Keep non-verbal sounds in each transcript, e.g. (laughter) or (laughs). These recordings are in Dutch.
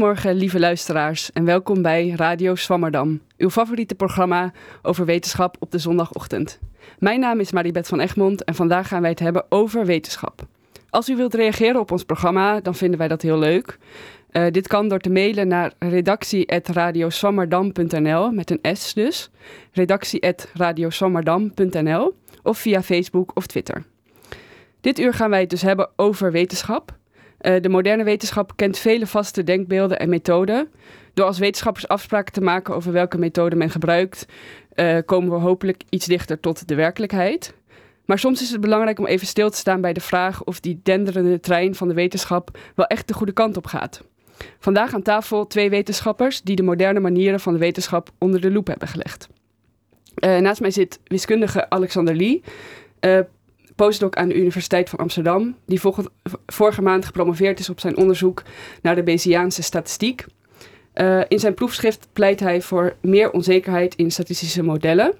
Goedemorgen, lieve luisteraars, en welkom bij Radio Swammerdam, uw favoriete programma over wetenschap op de zondagochtend. Mijn naam is Maribeth van Egmond en vandaag gaan wij het hebben over wetenschap. Als u wilt reageren op ons programma, dan vinden wij dat heel leuk. Uh, dit kan door te mailen naar redactie.radioswammerdam.nl met een S dus. redactie.radioswammerdam.nl of via Facebook of Twitter. Dit uur gaan wij het dus hebben over wetenschap. Uh, de moderne wetenschap kent vele vaste denkbeelden en methoden. Door als wetenschappers afspraken te maken over welke methode men gebruikt, uh, komen we hopelijk iets dichter tot de werkelijkheid. Maar soms is het belangrijk om even stil te staan bij de vraag of die denderende trein van de wetenschap wel echt de goede kant op gaat. Vandaag aan tafel twee wetenschappers die de moderne manieren van de wetenschap onder de loep hebben gelegd. Uh, naast mij zit wiskundige Alexander Lee, postdoc aan de Universiteit van Amsterdam, die vorige maand gepromoveerd is op zijn onderzoek naar de Bayesiaanse statistiek. Uh, in zijn proefschrift pleit hij voor meer onzekerheid in statistische modellen.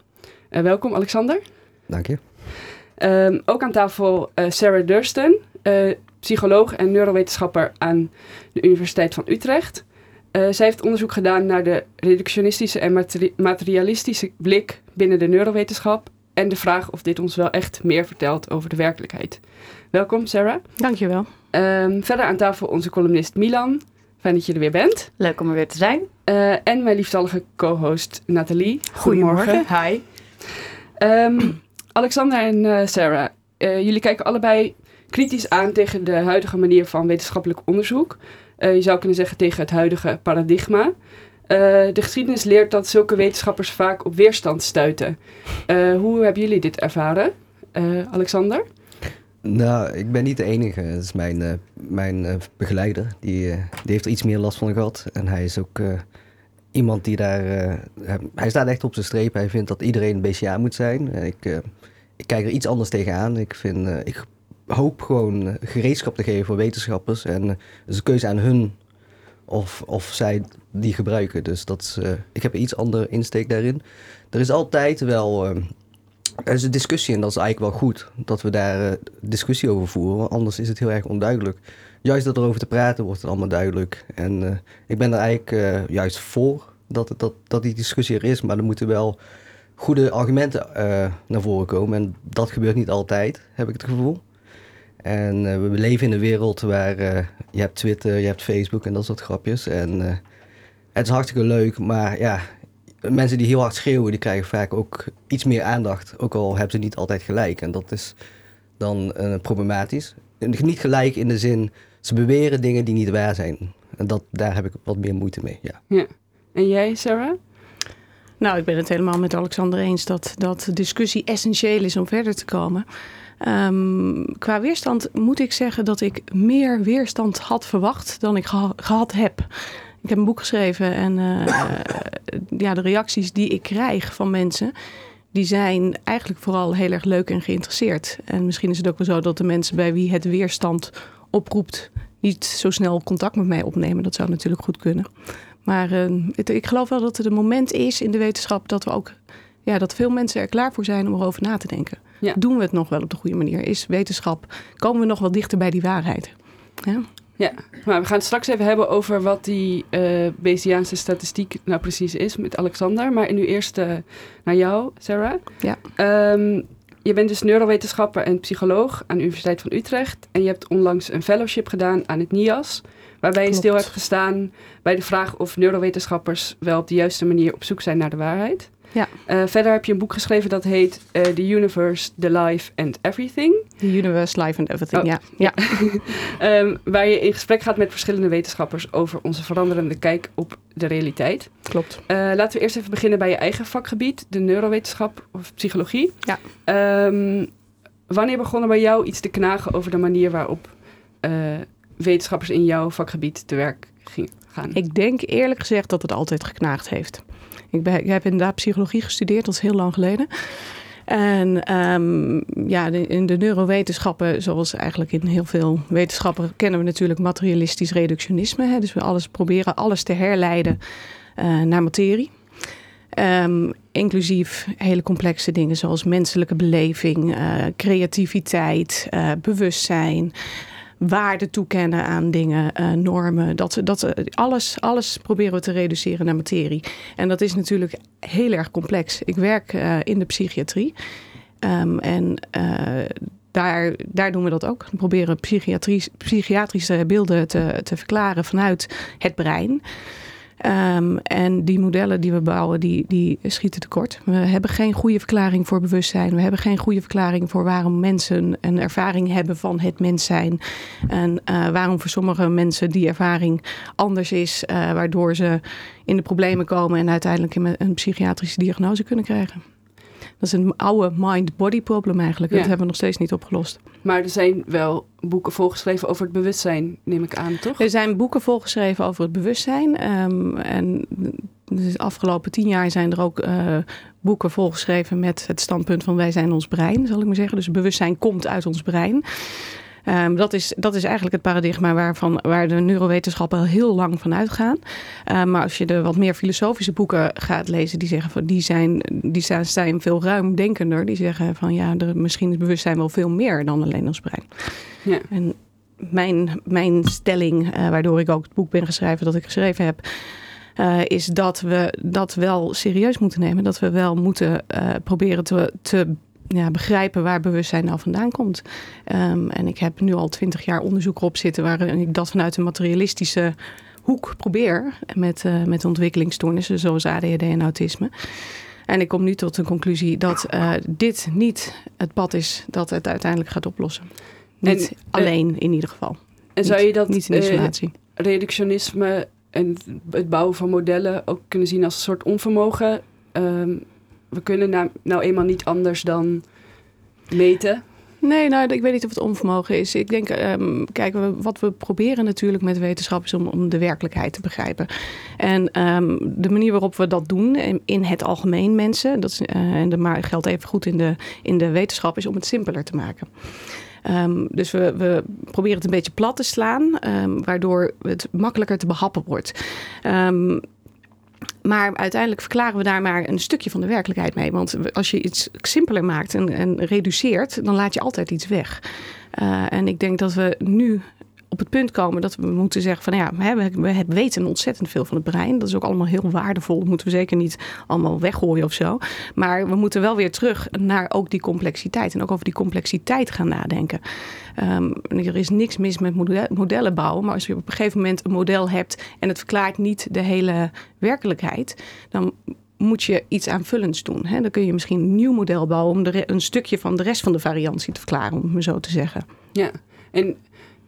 welkom Alexander. Dank je. Um, ook aan tafel Sarah Durston, psycholoog en neurowetenschapper aan de Universiteit van Utrecht. Zij heeft onderzoek gedaan naar de reductionistische en materi materialistische blik binnen de neurowetenschap en de vraag of dit ons wel echt meer vertelt over de werkelijkheid. Welkom, Sarah. Dankjewel. Um, verder aan tafel onze columnist Milan. Fijn dat je er weer bent. Leuk om er weer te zijn. Uh, en mijn liefstallige co-host Nathalie. Goedemorgen. Goedemorgen. Hi. Um, Alexander en uh, Sarah, jullie kijken allebei kritisch aan tegen de huidige manier van wetenschappelijk onderzoek. Uh, je zou kunnen zeggen tegen het huidige paradigma. Uh, de geschiedenis leert dat zulke wetenschappers vaak op weerstand stuiten. Uh, hoe hebben jullie dit ervaren, Alexander? Nou, ik ben niet de enige. Het is mijn, mijn begeleider. Die, die heeft er iets meer last van gehad. En hij is ook iemand die daar... hij staat echt op zijn streep. Hij vindt dat iedereen een BCA moet zijn. ik, ik kijk er iets anders tegenaan. Ik vind... ik hoop gewoon eh, gereedschap te geven voor wetenschappers. En het is een keuze aan hun of, of zij die gebruiken. Dus dat uh, ik heb een iets andere insteek daarin. Er is altijd wel. Uh, er is een discussie en dat is eigenlijk wel goed dat we daar uh, discussie over voeren. Want anders is het heel erg onduidelijk. Juist dat erover te praten wordt het allemaal duidelijk. En ik ben er eigenlijk juist voor dat, dat, dat die discussie er is. Maar er moeten wel goede argumenten naar voren komen. En dat gebeurt niet altijd, heb ik het gevoel. En uh, we leven in een wereld waar uh, je hebt Twitter, je hebt Facebook en dat soort grapjes. En uh, het is hartstikke leuk, maar ja, mensen die heel hard schreeuwen, die krijgen vaak ook iets meer aandacht. Ook al hebben ze niet altijd gelijk. En dat is dan problematisch. Niet gelijk in de zin, ze beweren dingen die niet waar zijn. En dat, daar heb ik wat meer moeite mee, ja. ja. En jij, Sarah? Nou, ik ben het helemaal met Alexander eens dat, dat discussie essentieel is om verder te komen. Um, qua weerstand moet ik zeggen dat ik meer weerstand had verwacht dan ik gehad heb. Ik heb een boek geschreven en uh, ja, de reacties die ik krijg van mensen, die zijn eigenlijk vooral heel erg leuk en geïnteresseerd. En misschien is het ook wel zo dat de mensen bij wie het weerstand oproept, niet zo snel contact met mij opnemen. Dat zou natuurlijk goed kunnen. Maar het, ik geloof wel dat het een moment is in de wetenschap dat we ook ja, dat veel mensen er klaar voor zijn om erover na te denken. Ja. Doen we het nog wel op de goede manier? Is wetenschap, komen we nog wel dichter bij die waarheid? Ja. Ja, maar we gaan het straks even hebben over wat die uh, Bayesiaanse statistiek nou precies is met Alexander. Maar nu eerst uh, naar jou, Sarah. Ja. Um, je bent dus neurowetenschapper en psycholoog aan de Universiteit van Utrecht. En je hebt onlangs een fellowship gedaan aan het NIAS. Waarbij je stil hebt gestaan bij de vraag of neurowetenschappers wel op de juiste manier op zoek zijn naar de waarheid. Ja. Uh, verder heb je een boek geschreven dat heet uh, The Universe, The Life and Everything. The Universe, Life and Everything, oh. ja. ja. um, (laughs) waar je in gesprek gaat met verschillende wetenschappers over onze veranderende kijk op de realiteit. Klopt. Uh, laten we eerst even beginnen bij je eigen vakgebied, de neurowetenschap of psychologie. Ja. Um, wanneer begon er bij jou iets te knagen over de manier waarop wetenschappers in jouw vakgebied te werk gingen? Ik denk eerlijk gezegd dat het altijd geknaagd heeft. Ik, ben, ik heb inderdaad psychologie gestudeerd, dat is heel lang geleden. En um, ja, in de neurowetenschappen, zoals eigenlijk in heel veel wetenschappen, kennen we natuurlijk materialistisch reductionisme. Hè? Dus we alles proberen alles te herleiden uh, naar materie. Um, inclusief hele complexe dingen zoals menselijke beleving, uh, creativiteit, uh, bewustzijn. Waarde toekennen aan dingen, uh, normen. Dat, dat, alles, alles proberen we te reduceren naar materie. En dat is natuurlijk heel erg complex. Ik werk uh, in de psychiatrie. Um, en daar, daar doen we dat ook. We proberen psychiatrische beelden te, te verklaren vanuit het brein. Um, en die modellen die we bouwen, die, die schieten tekort. We hebben geen goede verklaring voor bewustzijn. We hebben geen goede verklaring voor waarom mensen een ervaring hebben van het mens zijn. En uh, waarom voor sommige mensen die ervaring anders is, uh, waardoor ze in de problemen komen en uiteindelijk een psychiatrische diagnose kunnen krijgen. Dat is een oude mind-body problem eigenlijk. Dat hebben we nog steeds niet opgelost. Maar er zijn wel boeken volgeschreven over het bewustzijn, neem ik aan, toch? Er zijn boeken volgeschreven over het bewustzijn. Um, en de afgelopen tien jaar zijn er ook uh, boeken volgeschreven met het standpunt van wij zijn ons brein, zal ik maar zeggen. Dus bewustzijn komt uit ons brein. Um, dat, is, dat is eigenlijk het paradigma waarvan, waar de neurowetenschappen al heel lang van uitgaan. Um, maar als je de wat meer filosofische boeken gaat lezen, die zeggen van die zijn, die zijn, zijn veel ruimdenkender. Die zeggen van ja, er, misschien is bewustzijn wel veel meer dan alleen ons brein. Ja. En mijn, mijn stelling, uh, waardoor ik ook het boek ben geschreven dat ik geschreven heb. Uh, is dat we dat wel serieus moeten nemen. Dat we wel moeten uh, proberen te, te ja, begrijpen waar bewustzijn nou vandaan komt. Um, en ik heb nu al twintig jaar onderzoek erop zitten waarin ik dat vanuit een materialistische hoek probeer met, uh, met ontwikkelingsstoornissen zoals ADHD en autisme. En ik kom nu tot de conclusie dat uh, dit niet het pad is dat het uiteindelijk gaat oplossen. Niet en, alleen uh, in ieder geval. En zou je dat niet in isolatie. reductionisme en het bouwen van modellen ook kunnen zien als een soort onvermogen? Um, we kunnen nou, eenmaal niet anders dan meten. Nee, nou, ik weet niet of het onvermogen is. Ik denk, um, kijk, wat we proberen natuurlijk met wetenschap is om, om de werkelijkheid te begrijpen. En um, de manier waarop we dat doen in het algemeen mensen, dat is, uh, en dat geldt even goed in de, in de wetenschap, is om het simpeler te maken. Um, dus we, we, proberen het een beetje plat te slaan, waardoor het makkelijker te behappen wordt. Maar uiteindelijk verklaren we daar maar een stukje van de werkelijkheid mee. Want als je iets simpeler maakt en, en reduceert, dan laat je altijd iets weg. Uh, en ik denk dat we nu op het punt komen dat we moeten zeggen van ja, we, we weten ontzettend veel van het brein. Dat is ook allemaal heel waardevol. Dat moeten we zeker niet allemaal weggooien of zo. Maar we moeten wel weer terug naar ook die complexiteit. En ook over die complexiteit gaan nadenken. Um, er is niks mis met modellen bouwen. Maar als je op een gegeven moment een model hebt en het verklaart niet de hele werkelijkheid, dan moet je iets aanvullends doen. Hè? Dan kun je misschien een nieuw model bouwen om een stukje van de rest van de variantie te verklaren, om het zo te zeggen. Ja, en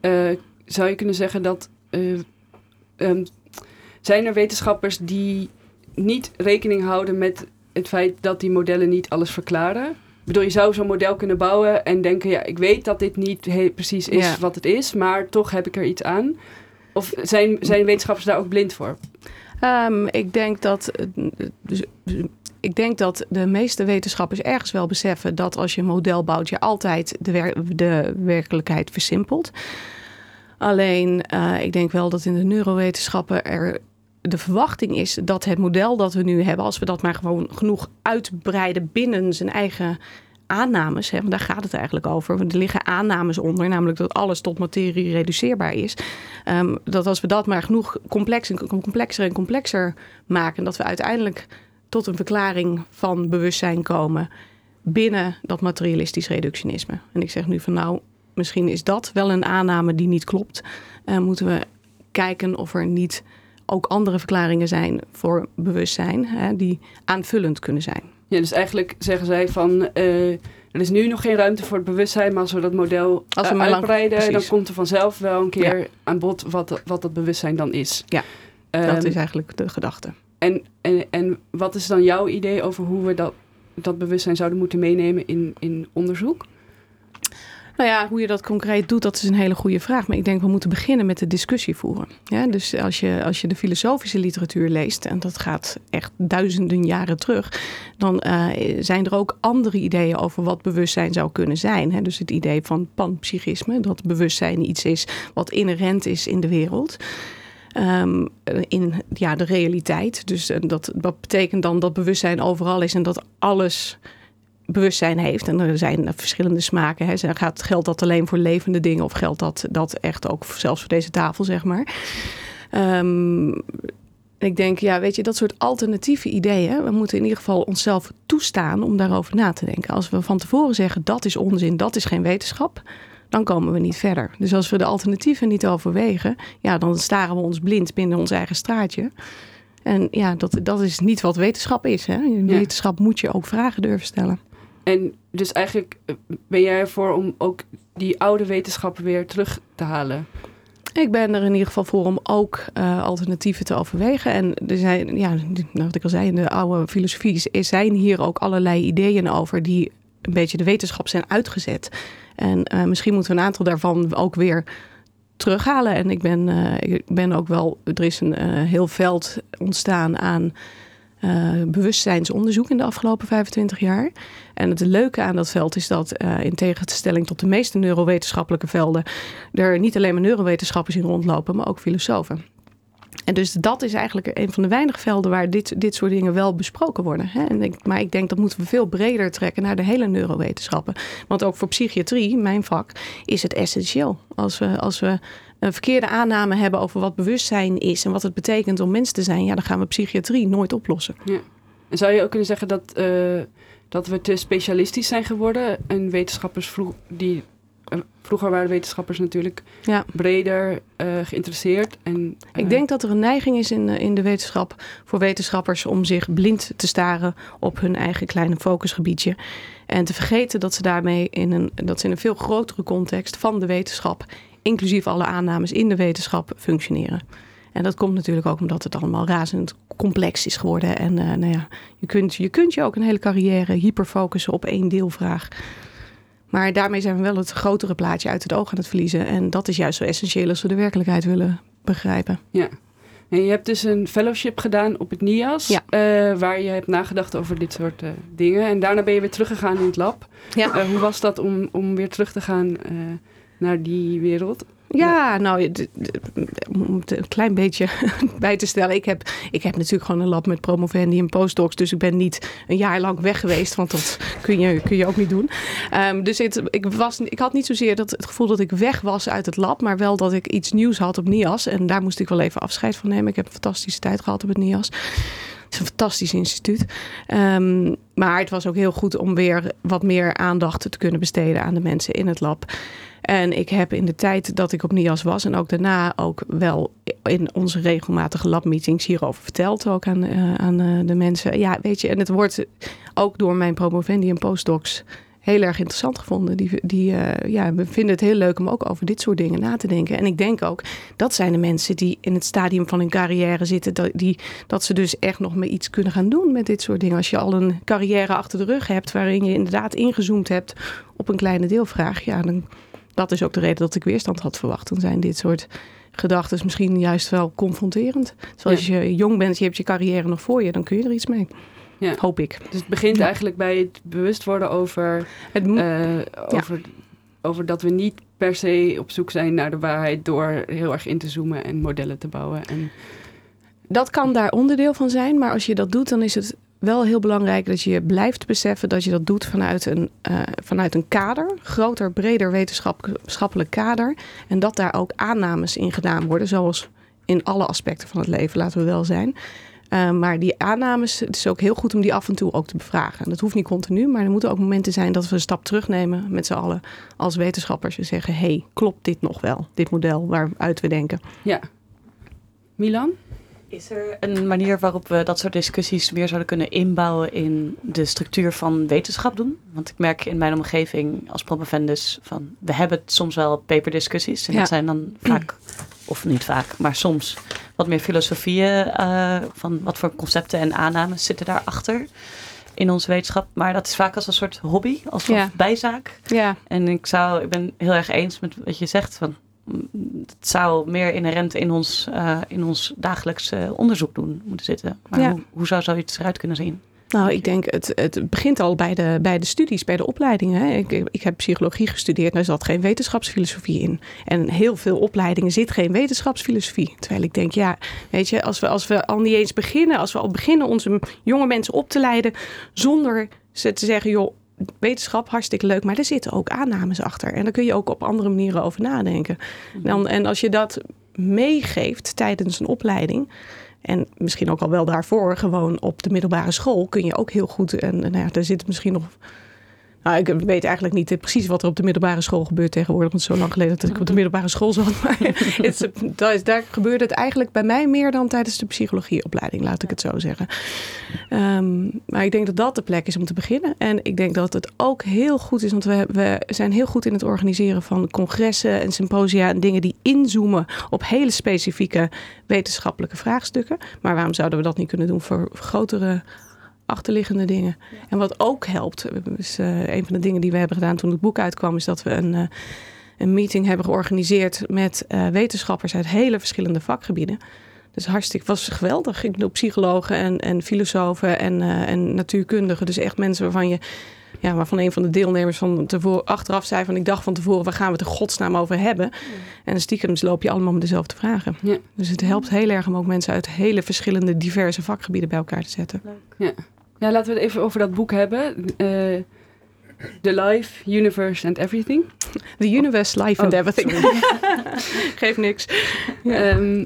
uh, zou je kunnen zeggen dat. Uh, um, zijn er wetenschappers die niet rekening houden met het feit dat die modellen niet alles verklaren? Ik bedoel, je zou zo'n model kunnen bouwen en denken: ja, ik weet dat dit niet precies is ja. wat het is, maar toch heb ik er iets aan. Of zijn, zijn wetenschappers daar ook blind voor? Um, ik denk dat. Dus, ik denk dat de meeste wetenschappers ergens wel beseffen dat als je een model bouwt, je altijd de, wer de werkelijkheid versimpelt. Alleen, uh, ik denk wel dat in de neurowetenschappen er de verwachting is dat het model dat we nu hebben, als we dat maar gewoon genoeg uitbreiden binnen zijn eigen aannames, hè, want daar gaat het eigenlijk over. Er liggen aannames onder, namelijk dat alles tot materie reduceerbaar is. Um, dat als we dat maar genoeg complex en complexer en complexer maken, dat we uiteindelijk tot een verklaring van bewustzijn komen binnen dat materialistisch reductionisme. En ik zeg nu van nou, misschien is dat wel een aanname die niet klopt. Uh, moeten we kijken of er niet ook andere verklaringen zijn voor bewustzijn hè, die aanvullend kunnen zijn. Ja, dus eigenlijk zeggen zij van uh, er is nu nog geen ruimte voor het bewustzijn, maar als we dat model als we uh, uitbreiden, lang, dan komt er vanzelf wel een keer ja. aan bod wat, wat dat bewustzijn dan is. Ja, um, dat is eigenlijk de gedachte. En, en, en wat is dan jouw idee over hoe we dat, dat bewustzijn zouden moeten meenemen in, in onderzoek? Nou ja, hoe je dat concreet doet, dat is een hele goede vraag. Maar ik denk we moeten beginnen met de discussie voeren. Ja, dus als je, als je de filosofische literatuur leest, en dat gaat echt duizenden jaren terug, dan uh, zijn er ook andere ideeën over wat bewustzijn zou kunnen zijn. Hè? Dus het idee van panpsychisme, dat bewustzijn iets is wat inherent is in de wereld. Um, in ja, de realiteit. Dus uh, dat, dat betekent dan dat bewustzijn overal is en dat alles bewustzijn heeft. En er zijn verschillende smaken. Hè. Gaat, geldt dat alleen voor levende dingen of geldt dat, dat echt ook zelfs voor deze tafel, zeg maar? Um, ik denk, ja, weet je, dat soort alternatieve ideeën, we moeten in ieder geval onszelf toestaan om daarover na te denken. Als we van tevoren zeggen dat is onzin, dat is geen wetenschap, dan komen we niet verder. Dus als we de alternatieven niet overwegen, ja, dan staren we ons blind binnen ons eigen straatje. En ja, dat, dat is niet wat wetenschap is. Hè? Wetenschap moet je ook vragen durven stellen. En dus eigenlijk eh, ben jij ervoor om ook die oude wetenschappen weer terug te halen? Ik ben er in ieder geval voor om ook uh, alternatieven te overwegen. En er zijn, ja, nou, wat ik al zei, in de oude filosofie zijn hier ook allerlei ideeën over die een beetje de wetenschap zijn uitgezet. En uh, misschien moeten we een aantal daarvan ook weer terughalen. En ik ben, ik ben ook wel, er is een heel veld ontstaan aan uh, bewustzijnsonderzoek in de afgelopen 25 jaar. En het leuke aan dat veld is dat, uh, in tegenstelling tot de meeste neurowetenschappelijke velden, er niet alleen maar neurowetenschappers in rondlopen, maar ook filosofen. En dus dat is eigenlijk een van de weinige velden waar dit, dit soort dingen wel besproken worden. Hè? En maar ik denk dat moeten we veel breder trekken naar de hele neurowetenschappen. Want ook voor psychiatrie, mijn vak, is het essentieel. Als we, als we een verkeerde aanname hebben over wat bewustzijn is en wat het betekent om mens te zijn, ja, dan gaan we psychiatrie nooit oplossen. Ja. En zou je ook kunnen zeggen dat, uh, dat we te specialistisch zijn geworden en wetenschappers vroeg, die eh, vroeger waren wetenschappers natuurlijk ja. breder uh, geïnteresseerd. En, Ik denk dat er een neiging is in, in de wetenschap voor wetenschappers om zich blind te staren op hun eigen kleine focusgebiedje. En te vergeten dat ze daarmee in een, dat ze in een veel grotere context van de wetenschap inclusief alle aannames in de wetenschap, functioneren. En dat komt natuurlijk ook omdat het allemaal razend complex is geworden. En uh, nou ja, je kunt, je kunt je ook een hele carrière hyperfocussen op één deelvraag. Maar daarmee zijn we wel het grotere plaatje uit het oog aan het verliezen. En dat is juist zo essentieel als we de werkelijkheid willen begrijpen. Ja. En je hebt dus een fellowship gedaan op het NIAS, ja. uh, waar je hebt nagedacht over dit soort uh, dingen. En daarna ben je weer teruggegaan in het lab. Ja. hoe was dat om, om weer terug te gaan naar die wereld? Ja, nou, om het een klein beetje (laughs) bij te stellen. Ik heb, ik heb natuurlijk gewoon een lab met promovendi en postdocs. Dus ik ben niet een jaar lang weg geweest. Want dat (laughs) kun je, kun je ook niet doen. Um, dus het, ik, was, ik had niet zozeer dat, het gevoel dat ik weg was uit het lab. Maar wel dat ik iets nieuws had op NIAS. En daar moest ik wel even afscheid van nemen. Ik heb een fantastische tijd gehad op het NIAS. Het is een fantastisch instituut. Um, maar het was ook heel goed om weer wat meer aandacht te kunnen besteden aan de mensen in het lab. En ik heb in de tijd dat ik op NIAS was en ook daarna ook wel in onze regelmatige labmeetings hierover verteld. Ook aan, uh, aan uh, de mensen. Ja, weet je, en het wordt ook door mijn promovendi en postdocs heel erg interessant gevonden. Die, die uh, ja, we vinden het heel leuk om ook over dit soort dingen na te denken. En ik denk ook, dat zijn de mensen die in het stadium van hun carrière zitten. Dat, die, dat ze dus echt nog maar iets kunnen gaan doen met dit soort dingen. Als je al een carrière achter de rug hebt waarin je inderdaad ingezoomd hebt op een kleine deelvraag. Ja, dan dat is ook de reden dat ik weerstand had verwacht. Dan zijn dit soort gedachten misschien juist wel confronterend. Zoals als je jong bent, je hebt je carrière nog voor je, dan kun je er iets mee. Ja. Hoop ik. Dus het begint eigenlijk bij het bewust worden over, het uh, over, over dat we niet per se op zoek zijn naar de waarheid door heel erg in te zoomen en modellen te bouwen. En... Dat kan daar onderdeel van zijn, maar als je dat doet, dan is het wel heel belangrijk dat je blijft beseffen dat je dat doet vanuit een, uh, vanuit een kader, groter, breder wetenschappelijk kader. En dat daar ook aannames in gedaan worden, zoals in alle aspecten van het leven, laten we wel zijn. Uh, maar die aannames, het is ook heel goed om die af en toe ook te bevragen. Dat hoeft niet continu, maar er moeten ook momenten zijn dat we een stap terugnemen met z'n allen als wetenschappers en zeggen: hey, klopt dit nog wel, dit model waaruit we denken? Ja. Milan? Is er een manier waarop we dat soort discussies meer zouden kunnen inbouwen in de structuur van wetenschap doen? Want ik merk in mijn omgeving als promovendus van we hebben soms wel paperdiscussies. En dat zijn dan vaak, of niet vaak, maar soms wat meer filosofieën uh, van wat voor concepten en aannames zitten daarachter in onze wetenschap. Maar dat is vaak als een soort hobby, als ja. bijzaak. Ja. En ik zou, ik ben heel erg eens met wat je zegt van het zou meer inherent in ons, uh, in ons dagelijks uh, onderzoek doen moeten zitten. Maar ja. hoe, hoe, zou zoiets eruit kunnen zien? Nou, ik denk het, het begint al bij de, bij de studies, bij de opleidingen. Hè. Ik, ik heb psychologie gestudeerd, daar zat geen wetenschapsfilosofie in. En heel veel opleidingen zit geen wetenschapsfilosofie. Terwijl ik denk, ja, weet je, als we, als we al niet eens beginnen, als we al beginnen onze jonge mensen op te leiden zonder ze te zeggen, joh, wetenschap, hartstikke leuk, maar er zitten ook aannames achter. En daar kun je ook op andere manieren over nadenken. Dan, en als je dat meegeeft tijdens een opleiding. En misschien ook al wel daarvoor, gewoon op de middelbare school, kun je ook heel goed. En nou ja, daar zit misschien nog nou, ik weet eigenlijk niet precies wat er op de middelbare school gebeurt tegenwoordig. Want het is zo lang geleden dat ik op de middelbare school zat. Maar (laughs) het, daar gebeurde het eigenlijk bij mij meer dan tijdens de psychologieopleiding, laat ik het zo zeggen. Um, maar ik denk dat dat de plek is om te beginnen. En ik denk dat het ook heel goed is, want we, we zijn heel goed in het organiseren van congressen en symposia en dingen die inzoomen op hele specifieke wetenschappelijke vraagstukken. Maar waarom zouden we dat niet kunnen doen voor grotere achterliggende dingen. En wat ook helpt, is uh, een van de dingen die we hebben gedaan toen het boek uitkwam, is dat we een, uh, een meeting hebben georganiseerd met uh, wetenschappers uit hele verschillende vakgebieden. Dus hartstikke, was geweldig. Ik bedoel, psychologen en, en filosofen en, en natuurkundigen. Dus echt mensen waarvan je ja, waarvan een van de deelnemers van tevoren, achteraf zei van ik dacht van tevoren, waar gaan we het er godsnaam over hebben? En stiekem loop je allemaal met dezelfde vragen. Ja. Dus het helpt heel erg om ook mensen uit hele verschillende diverse vakgebieden bij elkaar te zetten. Ja. Ja, laten we het even over dat boek hebben. Uh, The Life, Universe and Everything. The Universe, Life and oh, Everything. (laughs) Geeft niks. Ehm,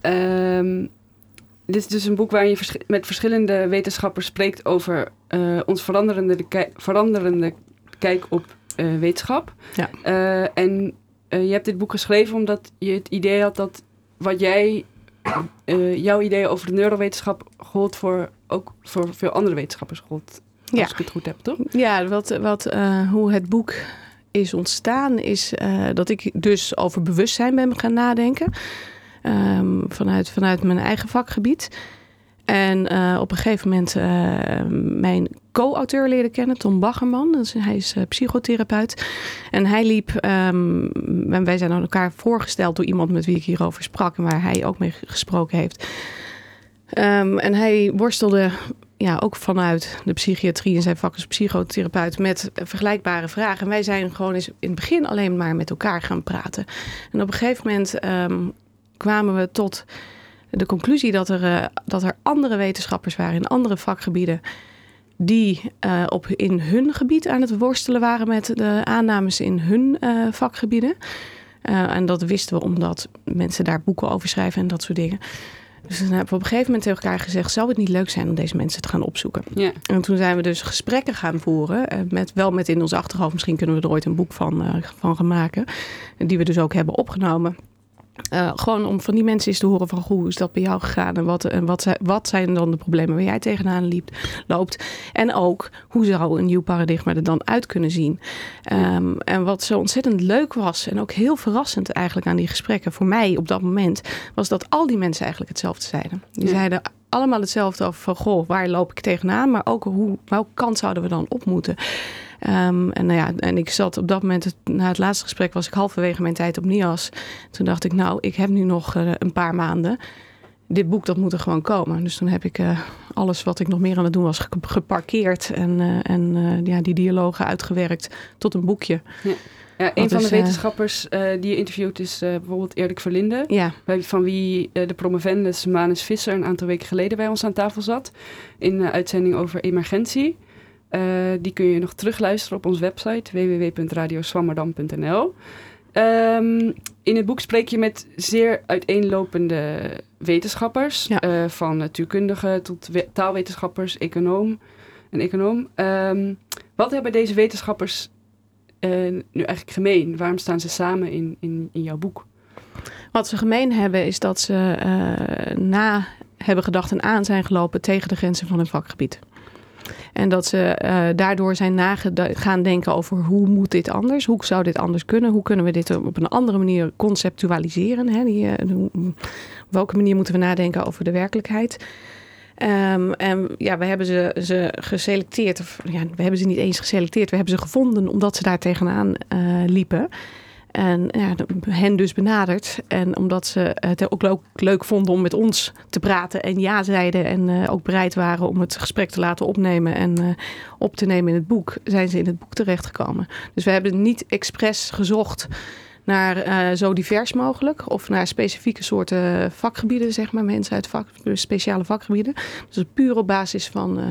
ehm, dit is dus een boek waarin je met verschillende wetenschappers spreekt over uh, ons veranderende, veranderende kijk op uh, wetenschap. Ja. en je hebt dit boek geschreven omdat je het idee had dat wat jij, jouw idee over de neurowetenschap gold voor ook voor veel andere wetenschappers gold. Als ja. ik het goed heb, toch? Ja, wat, wat, uh, hoe het boek is ontstaan, is uh, dat ik dus over bewustzijn ben gaan nadenken. Um, vanuit, vanuit mijn eigen vakgebied. En uh, op een gegeven moment mijn co-auteur leren kennen, Tom Baggerman. Hij is psychotherapeut. En hij liep, um, en wij zijn aan elkaar voorgesteld door iemand met wie ik hierover sprak en waar hij ook mee gesproken heeft. Um, en hij worstelde ja, ook vanuit de psychiatrie en zijn vak als psychotherapeut met vergelijkbare vragen. En wij zijn gewoon eens in het begin alleen maar met elkaar gaan praten. En op een gegeven moment um, kwamen we tot de conclusie dat er, uh, dat er andere wetenschappers waren in andere vakgebieden. Die uh, op in hun gebied aan het worstelen waren met de aannames in hun uh, vakgebieden. en dat wisten we omdat mensen daar boeken over schrijven en dat soort dingen. Dus dan hebben we op een gegeven moment tegen elkaar gezegd: zou het niet leuk zijn om deze mensen te gaan opzoeken? Ja. En toen zijn we dus gesprekken gaan voeren. Eh, met, wel met in ons achterhoofd, misschien kunnen we er ooit een boek van, van gaan maken. Die we dus ook hebben opgenomen. Uh, gewoon om van die mensen eens te horen van hoe is dat bij jou gegaan en wat, en wat, wat zijn dan de problemen waar jij tegenaan liep, loopt. En ook hoe zou een nieuw paradigma er dan uit kunnen zien. Um, en wat zo ontzettend leuk was en ook heel verrassend eigenlijk aan die gesprekken voor mij op dat moment, was dat al die mensen eigenlijk hetzelfde zeiden. Die zeiden allemaal hetzelfde over van goh, waar loop ik tegenaan, maar ook hoe, welke kant zouden we dan op moeten. Um, en, nou ja, en ik zat op dat moment, na het laatste gesprek, was ik halverwege mijn tijd op NIAS. Toen dacht ik, nou, ik heb nu nog uh, een paar maanden. Dit boek, dat moet er gewoon komen. Dus toen heb ik uh, alles wat ik nog meer aan het doen was geparkeerd. En, uh, en ja, die dialogen uitgewerkt tot een boekje. Ja. Ja, een van de wetenschappers uh, die je interviewt is uh, bijvoorbeeld Erik Verlinde. Ja. Van wie uh, de promovendus Manus Visser een aantal weken geleden bij ons aan tafel zat. In een uitzending over emergentie. Uh, die kun je nog terugluisteren op onze website www.radioswammerdam.nl. Um, ehm, in het boek spreek je met zeer uiteenlopende wetenschappers, ja. uh, van natuurkundigen tot taalwetenschappers, econoom en econoom. Um, wat hebben deze wetenschappers uh, nu eigenlijk gemeen? Waarom staan ze samen in, in, in jouw boek? Wat ze gemeen hebben is dat ze na hebben gedacht en aan zijn gelopen tegen de grenzen van hun vakgebied. En dat ze uh, daardoor zijn gaan denken over hoe moet dit anders? Hoe zou dit anders kunnen? Hoe kunnen we dit op een andere manier conceptualiseren? Hè? Die, uh, op welke manier moeten we nadenken over de werkelijkheid? Um, en ja, we hebben ze, ze geselecteerd. Of, ja, we hebben ze niet eens geselecteerd. We hebben ze gevonden omdat ze daar tegenaan uh, liepen. En ja, hen dus benaderd. En omdat ze het ook leuk, vonden om met ons te praten en ja zeiden. En uh, ook bereid waren om het gesprek te laten opnemen en uh, op te nemen in het boek, zijn ze in het boek terechtgekomen. Dus we hebben niet expres gezocht naar eh, zo divers mogelijk. Of naar specifieke soorten vakgebieden, zeg maar. Mensen uit vak, speciale vakgebieden. Dus puur op basis van eh,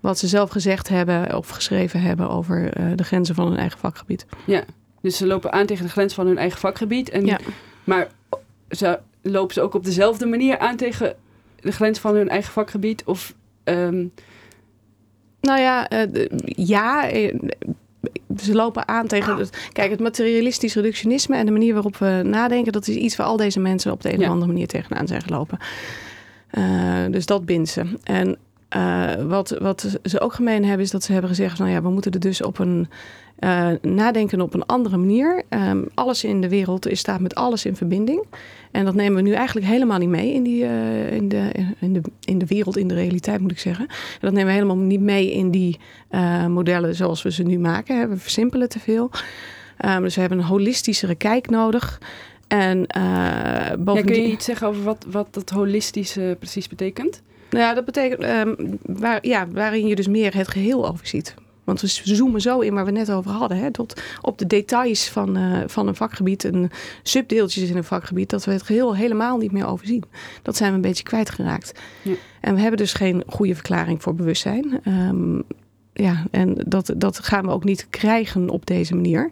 wat ze zelf gezegd hebben of geschreven hebben over eh, de grenzen van hun eigen vakgebied. Ja, dus ze lopen aan tegen de grens van hun eigen vakgebied. En, Ja. Maar ze lopen ze ook op dezelfde manier aan tegen de grens van hun eigen vakgebied? Of ehm, Nou ja, eh, ja. eh, Ze lopen aan tegen. Het, kijk, het materialistisch reductionisme en de manier waarop we nadenken, dat is iets waar al deze mensen op de een Ja. of andere manier tegenaan zijn gelopen. Eh, dus dat bindt ze. En wat, wat ze ook gemeen hebben, is dat ze hebben gezegd: nou ja, we moeten er dus op een eh, nadenken op een andere manier. Ehm, alles in de wereld is, staat met alles in verbinding. En dat nemen we nu eigenlijk helemaal niet mee in, die, eh, in, de, in, de, in de wereld, in de realiteit moet ik zeggen. En dat nemen we helemaal niet mee in die eh, modellen zoals we ze nu maken. hè. We versimpelen te veel. Ehm, dus we hebben een holistischere kijk nodig. En ja, bovendien... kun je iets zeggen over wat, wat dat holistische precies betekent? Nou ja, dat betekent ehm, waar, ja, waarin je dus meer het geheel overziet. Want we zoomen zo in waar we net over hadden, hè, tot op de details van, eh, van een vakgebied en subdeeltjes in een vakgebied, dat we het geheel helemaal niet meer overzien. Dat zijn we een beetje kwijtgeraakt. Ja. En we hebben dus geen goede verklaring voor bewustzijn. Ehm, ja, en dat, dat gaan we ook niet krijgen op deze manier.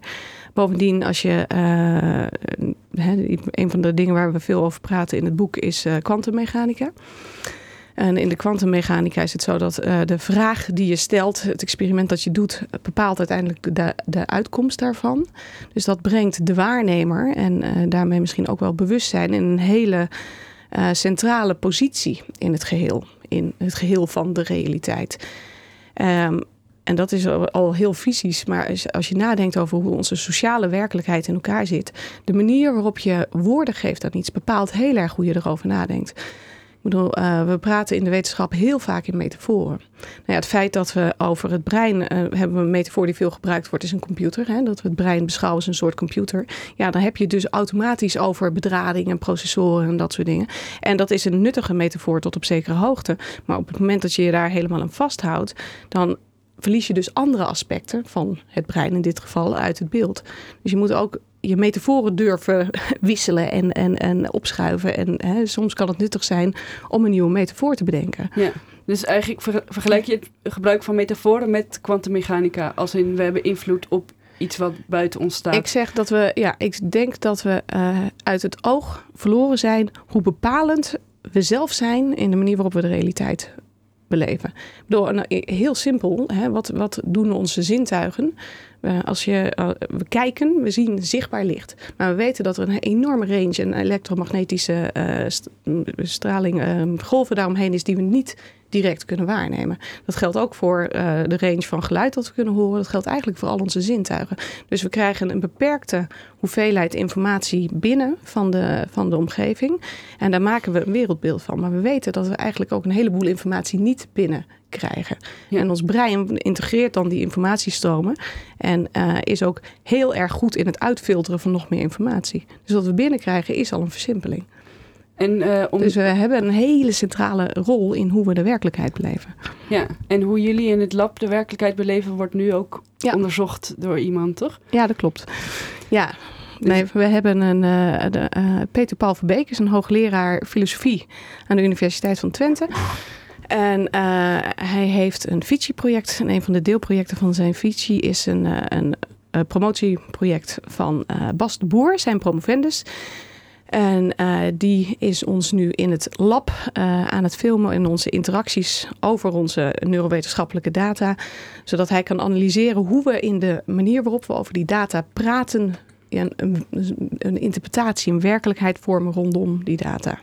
Bovendien, als je. eh, een van de dingen waar we veel over praten in het boek is eh, kwantummechanica. En in de kwantummechanica is het zo dat eh, de vraag die je stelt, het experiment dat je doet, bepaalt uiteindelijk de, de uitkomst daarvan. Dus dat brengt de waarnemer en eh, daarmee misschien ook wel bewustzijn in een hele eh, centrale positie in het geheel. In het geheel van de realiteit. Ehm, en dat is al, heel fysisch, maar als je nadenkt over hoe onze sociale werkelijkheid in elkaar zit, de manier waarop je woorden geeft aan iets bepaalt heel erg hoe je erover nadenkt. Eh, we praten in de wetenschap heel vaak in metaforen. Nou ja, het feit dat we over het brein eh, hebben we een metafoor die veel gebruikt wordt, is een computer. Hè? Dat we het brein beschouwen als een soort computer. Ja, dan heb je dus automatisch over bedrading en processoren en dat soort dingen. En dat is een nuttige metafoor tot op zekere hoogte. Maar op het moment dat je je daar helemaal aan vasthoudt, dan verlies je dus andere aspecten van het brein in dit geval uit het beeld. Dus je moet ook je metaforen durven (laughs) wisselen en, en, en opschuiven. En hè, soms kan het nuttig zijn om een nieuwe metafoor te bedenken. Ja. Dus eigenlijk ver- vergelijk je het gebruik van metaforen met kwantummechanica. Als in we hebben invloed op iets wat buiten ons staat. Ik zeg dat we, ja, ik denk dat we eh, uit het oog verloren zijn hoe bepalend we zelf zijn in de manier waarop we de realiteit beleven. Ik nou, heel simpel, hè, wat, wat doen onze zintuigen? Als je, eh, we kijken, we zien zichtbaar licht. Maar we weten dat er een enorme range en elektromagnetische eh, st- straling, eh, golven daaromheen is die we niet direct kunnen waarnemen. Dat geldt ook voor eh, de range van geluid dat we kunnen horen. Dat geldt eigenlijk voor al onze zintuigen. Dus we krijgen een beperkte hoeveelheid informatie binnen van de, van de omgeving. En daar maken we een wereldbeeld van. Maar we weten dat we eigenlijk ook een heleboel informatie niet binnen krijgen. Ja. En ons brein integreert dan die informatiestromen. En eh, is ook heel erg goed in het uitfilteren van nog meer informatie. Dus wat we binnenkrijgen is al een versimpeling. En, eh, om, Dus we hebben een hele centrale rol in hoe we de werkelijkheid beleven. ja. en hoe jullie in het lab de werkelijkheid beleven, wordt nu ook Ja. onderzocht door iemand, toch? Ja, dat klopt. Ja. Nee, we hebben een. eh, de, eh, Peter Paul Verbeek is een hoogleraar filosofie aan de Universiteit van Twente. En hij heeft een Fici-project. En een van de deelprojecten van zijn Fici is een, een promotieproject van Bas de Boer, zijn promovendus. En eh, die is ons nu in het lab eh, aan het filmen in onze interacties over onze neurowetenschappelijke data. Zodat hij kan analyseren hoe we in de manier waarop we over die data praten, ja, een, een, een interpretatie, een werkelijkheid vormen rondom die data.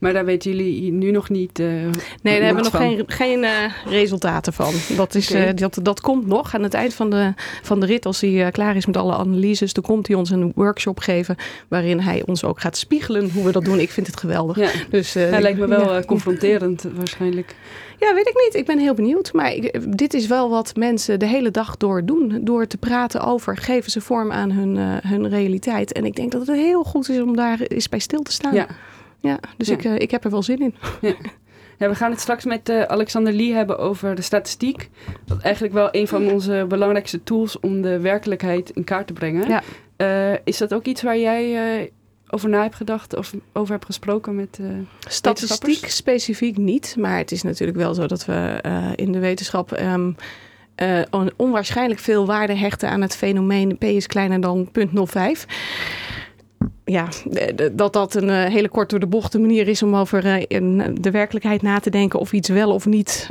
Maar daar weten jullie nu nog niet. eh, Nee, daar hebben we nog van. geen, geen eh, resultaten van. Dat, is, eh, dat, dat komt nog aan het eind van de, van de rit. Als hij klaar is met alle analyses, dan komt hij ons een workshop geven. Waarin hij ons ook gaat spiegelen hoe we dat doen. Ik vind het geweldig. Ja, Dus, hij lijkt me wel ja. confronterend waarschijnlijk. Ja, weet ik niet. Ik ben heel benieuwd. Maar ik- dit is wel wat mensen de hele dag door doen. Door te praten over, geven ze vorm aan hun, hun realiteit. En ik denk dat het heel goed is om daar eens bij stil te staan. Ja. Ja, dus Ja. Ik, eh, ik heb er wel zin in. Ja, we gaan het straks met uh, Alexander Lee hebben over de statistiek. Dat is eigenlijk wel een van onze belangrijkste tools om de werkelijkheid in kaart te brengen. Ja. Uh, is dat ook iets waar jij uh, over na hebt gedacht of over hebt gesproken met Statistiek specifiek niet, maar het is natuurlijk wel zo dat we in de wetenschap... Um, uh, onwaarschijnlijk veel waarde hechten aan het fenomeen P is kleiner dan 0,05 ja, dat dat een uh, hele kort door de bocht manier is om over uh, de werkelijkheid na te denken of iets wel of niet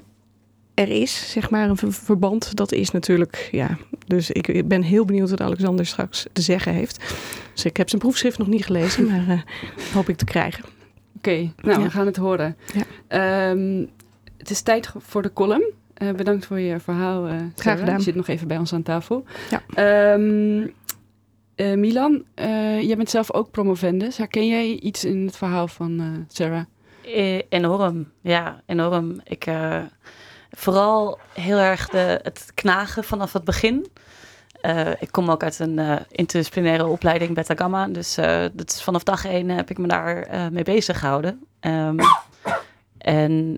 er is, zeg maar, een verband. Dat is natuurlijk, ja. Dus ik ben heel benieuwd wat Alexander straks te zeggen heeft. Dus ik heb zijn proefschrift nog niet gelezen, maar uh, hoop ik te krijgen. Oké, okay, nou, ja. we gaan het horen. Ja. Um, het is tijd voor de column. Uh, bedankt voor je verhaal. Uh, Graag gedaan. Je zit nog even bij ons aan tafel. Ja. Um, uh, Milan, jij bent zelf ook promovendus. Herken jij iets in het verhaal van Sarah? enorm, ja, enorm. Ik, vooral heel erg de, het knagen vanaf het begin. ik kom ook uit een interdisciplinaire opleiding Beta Gamma. Dus dat is, vanaf dag één heb ik me daar mee bezig gehouden. Um, en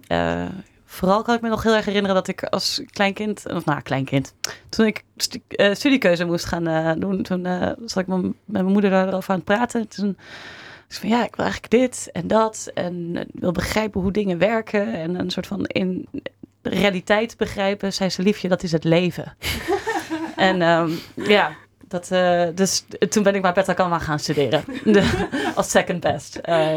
Vooral kan ik me nog heel erg herinneren dat ik als kleinkind, of nou, kleinkind, toen ik uh, studiekeuze moest gaan uh, doen, toen uh, zat ik met mijn moeder daarover aan het praten. Toen ik van ja, ik wil eigenlijk dit en dat en wil begrijpen hoe dingen werken en een soort van in realiteit begrijpen. Zei ze, liefje, dat is het leven. (laughs) en um, ja, dat, uh, dus toen ben ik maar Beta Gamma gaan studeren. (laughs) De, als second best. Uh,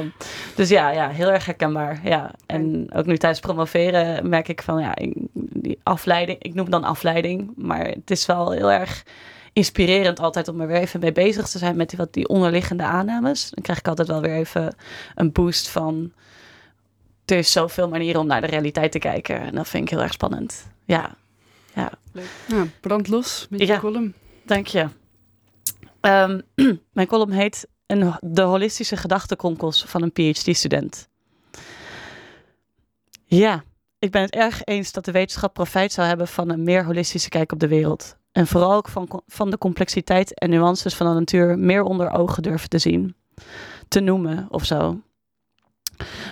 dus ja, ja, heel erg herkenbaar. Ja. En ook nu tijdens promoveren merk ik van ja, die afleiding. Ik noem het dan afleiding. Maar het is wel heel erg inspirerend altijd om er weer even mee bezig te zijn met die, wat die onderliggende aannames. Dan krijg ik altijd wel weer even een boost van... Er is zoveel manieren om naar de realiteit te kijken. En dat vind ik heel erg spannend. Ja, ja. Leuk. Nou, brand los met je ja, column. Dank je. Um, (clears throat) mijn column heet een, De holistische gedachtenkronkels van een PhD-student. Ja, ik ben het erg eens dat de wetenschap profijt zou hebben van een meer holistische kijk op de wereld. En vooral ook van, van de complexiteit en nuances van de natuur meer onder ogen durven te zien. Te noemen of zo.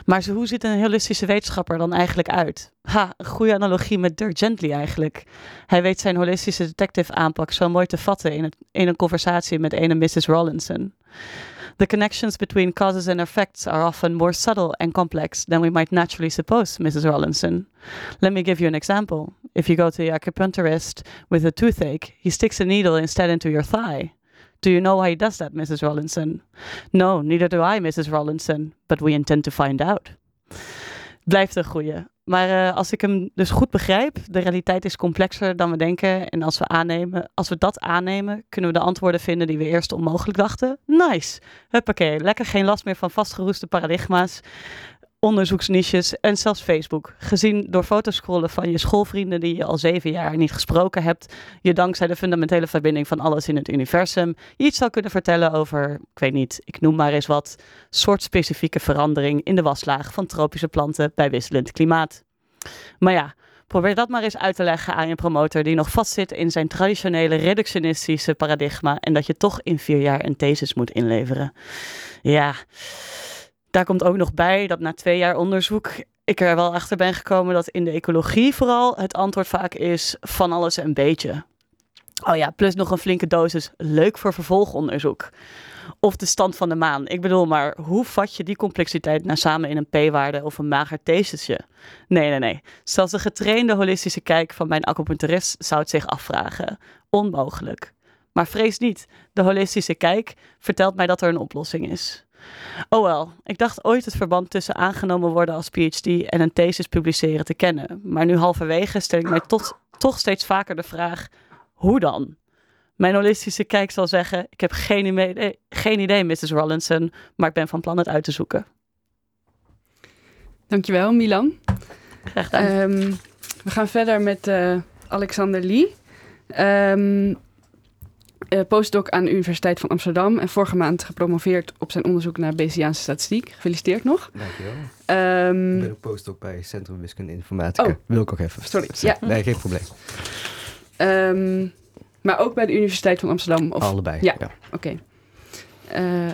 Maar hoe ziet een holistische wetenschapper dan eigenlijk uit? Ha, een goede analogie met Dirk Gently eigenlijk. Hij weet zijn holistische detective aanpak zo mooi te vatten in, een conversatie met een Mrs. Rollinson. The connections between causes and effects are often more subtle and complex than we might naturally suppose, Mrs. Rollinson. Let me give you an example. If you go to the acupuncturist with a toothache, he sticks a needle instead into your thigh. Do you know why he does that, Mrs. Rollinson? No, neither do I, Mrs. Rollinson, but we intend to find out. Blijft een goeie. Maar uh, als ik hem dus goed begrijp, de realiteit is complexer dan we denken. En als we, aannemen, als we dat aannemen, kunnen we de antwoorden vinden die we eerst onmogelijk dachten. Nice. Huppakee, lekker geen last meer van vastgeroeste paradigma's onderzoeksniches en zelfs Facebook. Gezien door fotoscrollen van je schoolvrienden die je al zeven jaar niet gesproken hebt, je dankzij de fundamentele verbinding van alles in het universum iets zou kunnen vertellen over, ik weet niet, ik noem maar eens wat, soortspecifieke verandering in de waslaag van tropische planten bij wisselend klimaat. Maar ja, probeer dat maar eens uit te leggen aan je promotor die nog vastzit in zijn traditionele reductionistische paradigma en dat je toch in vier jaar een thesis moet inleveren. Ja. Daar komt ook nog bij dat na twee jaar onderzoek ik er wel achter ben gekomen dat in de ecologie vooral het antwoord vaak is van alles een beetje. Oh ja, plus nog een flinke dosis leuk voor vervolgonderzoek. Of de stand van de maan. Ik bedoel maar, hoe vat je die complexiteit nou samen in een p-waarde of een mager thesisje? Nee, nee, nee. Zelfs de getrainde holistische kijk van mijn acupuncturist zou het zich afvragen. Onmogelijk. Maar vrees niet, de holistische kijk vertelt mij dat er een oplossing is. Oh wel, ik dacht ooit het verband tussen aangenomen worden als PhD en een thesis publiceren te kennen. Maar nu halverwege stel ik mij tot, toch steeds vaker de vraag: hoe dan? Mijn holistische kijk zal zeggen: Ik heb geen idee, geen idee, Mrs. Rollinson, maar ik ben van plan het uit te zoeken. Dankjewel, Milan. Graag gedaan. Um, we gaan verder met uh, Alexander Lee. Um, uh, postdoc aan de Universiteit van Amsterdam en vorige maand gepromoveerd op zijn onderzoek naar Bayesiaanse statistiek. Gefeliciteerd nog. Dankjewel. Um, ik ben ook postdoc bij Centrum Wiskunde Informatica. Oh, Wil ik ook even. Sorry. Ja. Nee, geen probleem. Um, maar ook bij de Universiteit van Amsterdam? Of? Allebei. Ja, oké. Okay. Uh,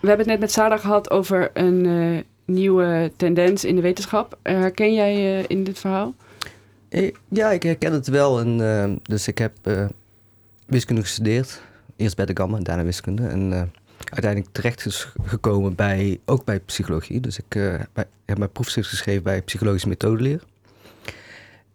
we hebben het net met Sarah gehad over een uh, nieuwe tendens in de wetenschap. Eh, herken jij in dit verhaal? Eh, Ja, ik herken het wel. En, eh, dus ik heb eh, wiskunde gestudeerd. Eerst bij de Gamma daarna wiskunde. En eh, uiteindelijk terecht gekomen bij, ook bij psychologie. Dus ik eh, bij- heb mijn proefschrift geschreven bij psychologische methodeleer.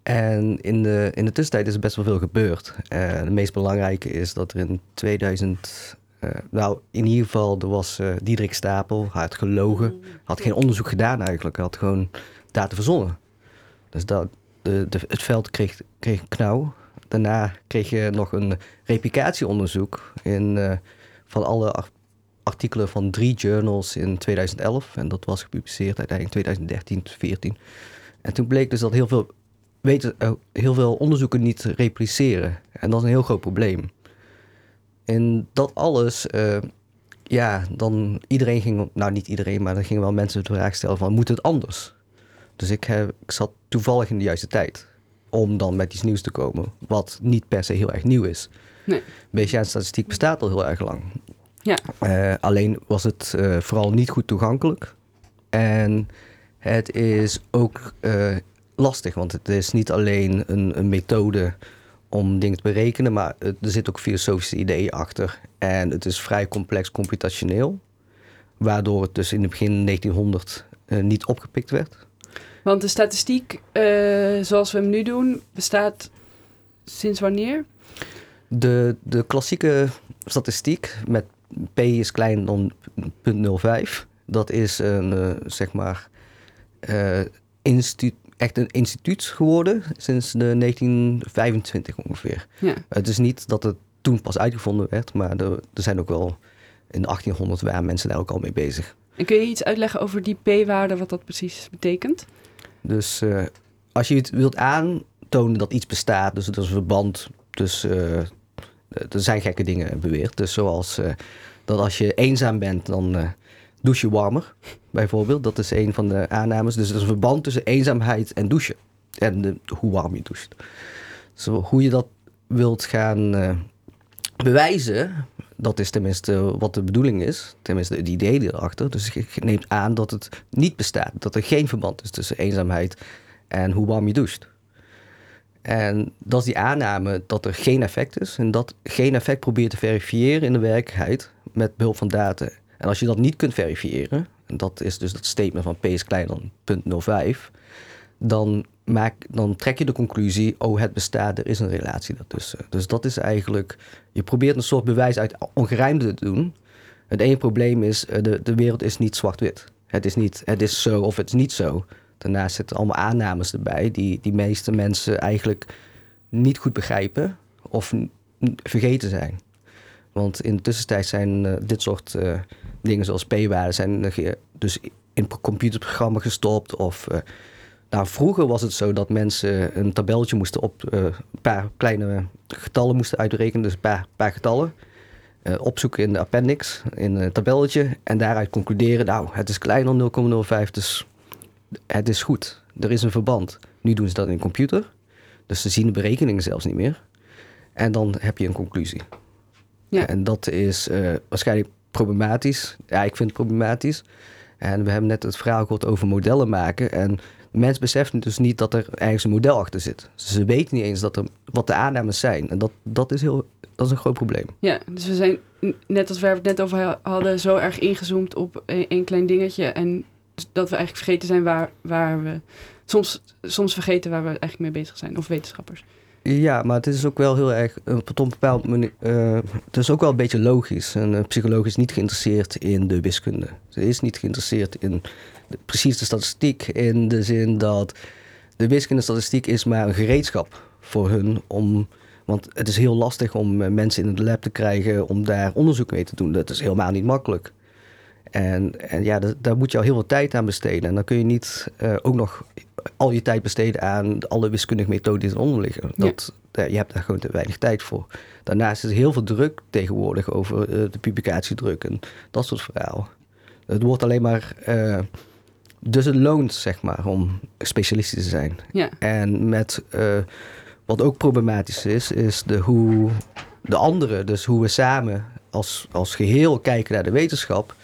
En in de, in de tussentijd is er best wel veel gebeurd. Eh het meest belangrijke is dat er in 2000... eh, nou, in ieder geval, er was Diederik Stapel, hij had gelogen. Had geen onderzoek gedaan eigenlijk. Had gewoon data verzonnen. Dus dat, de, de, het veld kreeg, kreeg knauw. Daarna kreeg je nog een replicatieonderzoek in, eh, van alle ar- artikelen van drie journals in 2011. En dat was gepubliceerd uiteindelijk in 2013, 2014. En toen bleek dus dat heel veel, weten, eh, heel veel onderzoeken niet repliceren. En dat is een heel groot probleem. En dat alles, eh, ja, dan iedereen ging, nou niet iedereen, maar er gingen wel mensen de vraag stellen van, moet het anders? Dus ik, heb, ik zat toevallig in de juiste tijd om dan met iets nieuws te komen, wat niet per se heel erg nieuw is. Nee. Bayesian statistiek bestaat al heel erg lang. Ja. Eh, alleen was het eh, vooral niet goed toegankelijk. En het is ook eh, lastig, want het is niet alleen een, een methode om dingen te berekenen, maar er zit ook filosofische ideeën achter. En het is vrij complex computationeel, waardoor het dus in het begin 1900 eh, niet opgepikt werd. Want de statistiek, eh, zoals we hem nu doen, bestaat sinds wanneer? De, de klassieke statistiek met p is kleiner dan 0,05, dat is een, eh, zeg maar, instituut, echt een instituut geworden sinds de 1925 ongeveer. Ja. Het is niet dat het toen pas uitgevonden werd, maar er, er zijn ook wel in de 1800 waren mensen daar ook al mee bezig. En kun je iets uitleggen over die p-waarde, wat dat precies betekent? Dus eh, als je het wilt aantonen dat iets bestaat, dus er is een verband tussen. eh, er zijn gekke dingen beweerd. Dus zoals eh, dat als je eenzaam bent, dan douche je warmer, bijvoorbeeld. Dat is een van de aannames. Dus er is een verband tussen eenzaamheid en douchen. En hoe warm je doucht. Zo, hoe je dat wilt gaan bewijzen, dat is tenminste wat de bedoeling is. Tenminste, het idee erachter. Dus je neemt aan dat het niet bestaat. Dat er geen verband is tussen eenzaamheid en hoe warm je doucht. En dat is die aanname dat er geen effect is. En dat geen effect probeert te verifiëren in de werkelijkheid met behulp van data. En als je dat niet kunt verifiëren, en dat is dus dat statement van p is kleiner dan 0,05, dan, maak, dan trek je de conclusie, oh het bestaat, er is een relatie daartussen. Dus dat is eigenlijk, je probeert een soort bewijs uit ongerijmde te doen. Het ene probleem is, eh, de, de wereld is niet zwart-wit. Het is niet, het is zo of het is niet zo. Daarnaast zitten allemaal aannames erbij die die meeste mensen eigenlijk niet goed begrijpen of vergeten zijn. Want in de tussentijd zijn eh, dit soort eh, dingen zoals p-waarden zijn dus in computerprogramma gestopt. Of, nou, vroeger was het zo dat mensen een tabelletje moesten op eh, een paar kleine getallen moesten uitrekenen, dus een paar, paar getallen. eh, opzoeken in de appendix, in een tabelletje. En daaruit concluderen, nou, het is kleiner dan 0,05, dus het is goed. Er is een verband. Nu doen ze dat in een computer. Dus ze zien de berekeningen zelfs niet meer. En dan heb je een conclusie. Ja. En dat is eh, waarschijnlijk problematisch. Ja, ik vind het problematisch. En we hebben net het verhaal gehoord over modellen maken. En de mensen beseffen dus niet dat er ergens een model achter zit. Ze weten niet eens dat er, wat de aannames zijn. En dat, dat, is heel, dat is een groot probleem. Ja, dus we zijn, net als we het net over ha- hadden, zo erg ingezoomd op een, een klein dingetje. En dat we eigenlijk vergeten zijn waar, waar we... Soms, soms vergeten waar we eigenlijk mee bezig zijn. Of wetenschappers. Ja, maar het is ook wel heel erg, eh, op een bepaald manier, eh, het is ook wel een beetje logisch. Een eh, psycholoog is niet geïnteresseerd in de wiskunde. Ze is niet geïnteresseerd in precies de statistiek, in de zin dat de wiskunde statistiek is maar een gereedschap voor hun om, want het is heel lastig om eh, mensen in het lab te krijgen om daar onderzoek mee te doen. Dat is helemaal niet makkelijk. En, en ja, dat- daar moet je al heel veel tijd aan besteden. En dan kun je niet eh, ook nog al je tijd besteden aan alle wiskundige methoden die eronder liggen. Dat, ja, je hebt daar gewoon te weinig tijd voor. Daarnaast is er heel veel druk tegenwoordig over eh, de publicatiedruk en dat soort verhaal. Het wordt alleen maar. Dus het loont, zeg maar, om specialistisch te zijn. Ja, En met eh, wat ook problematisch is, is de hoe de anderen, dus hoe we samen als, als geheel kijken naar de wetenschap,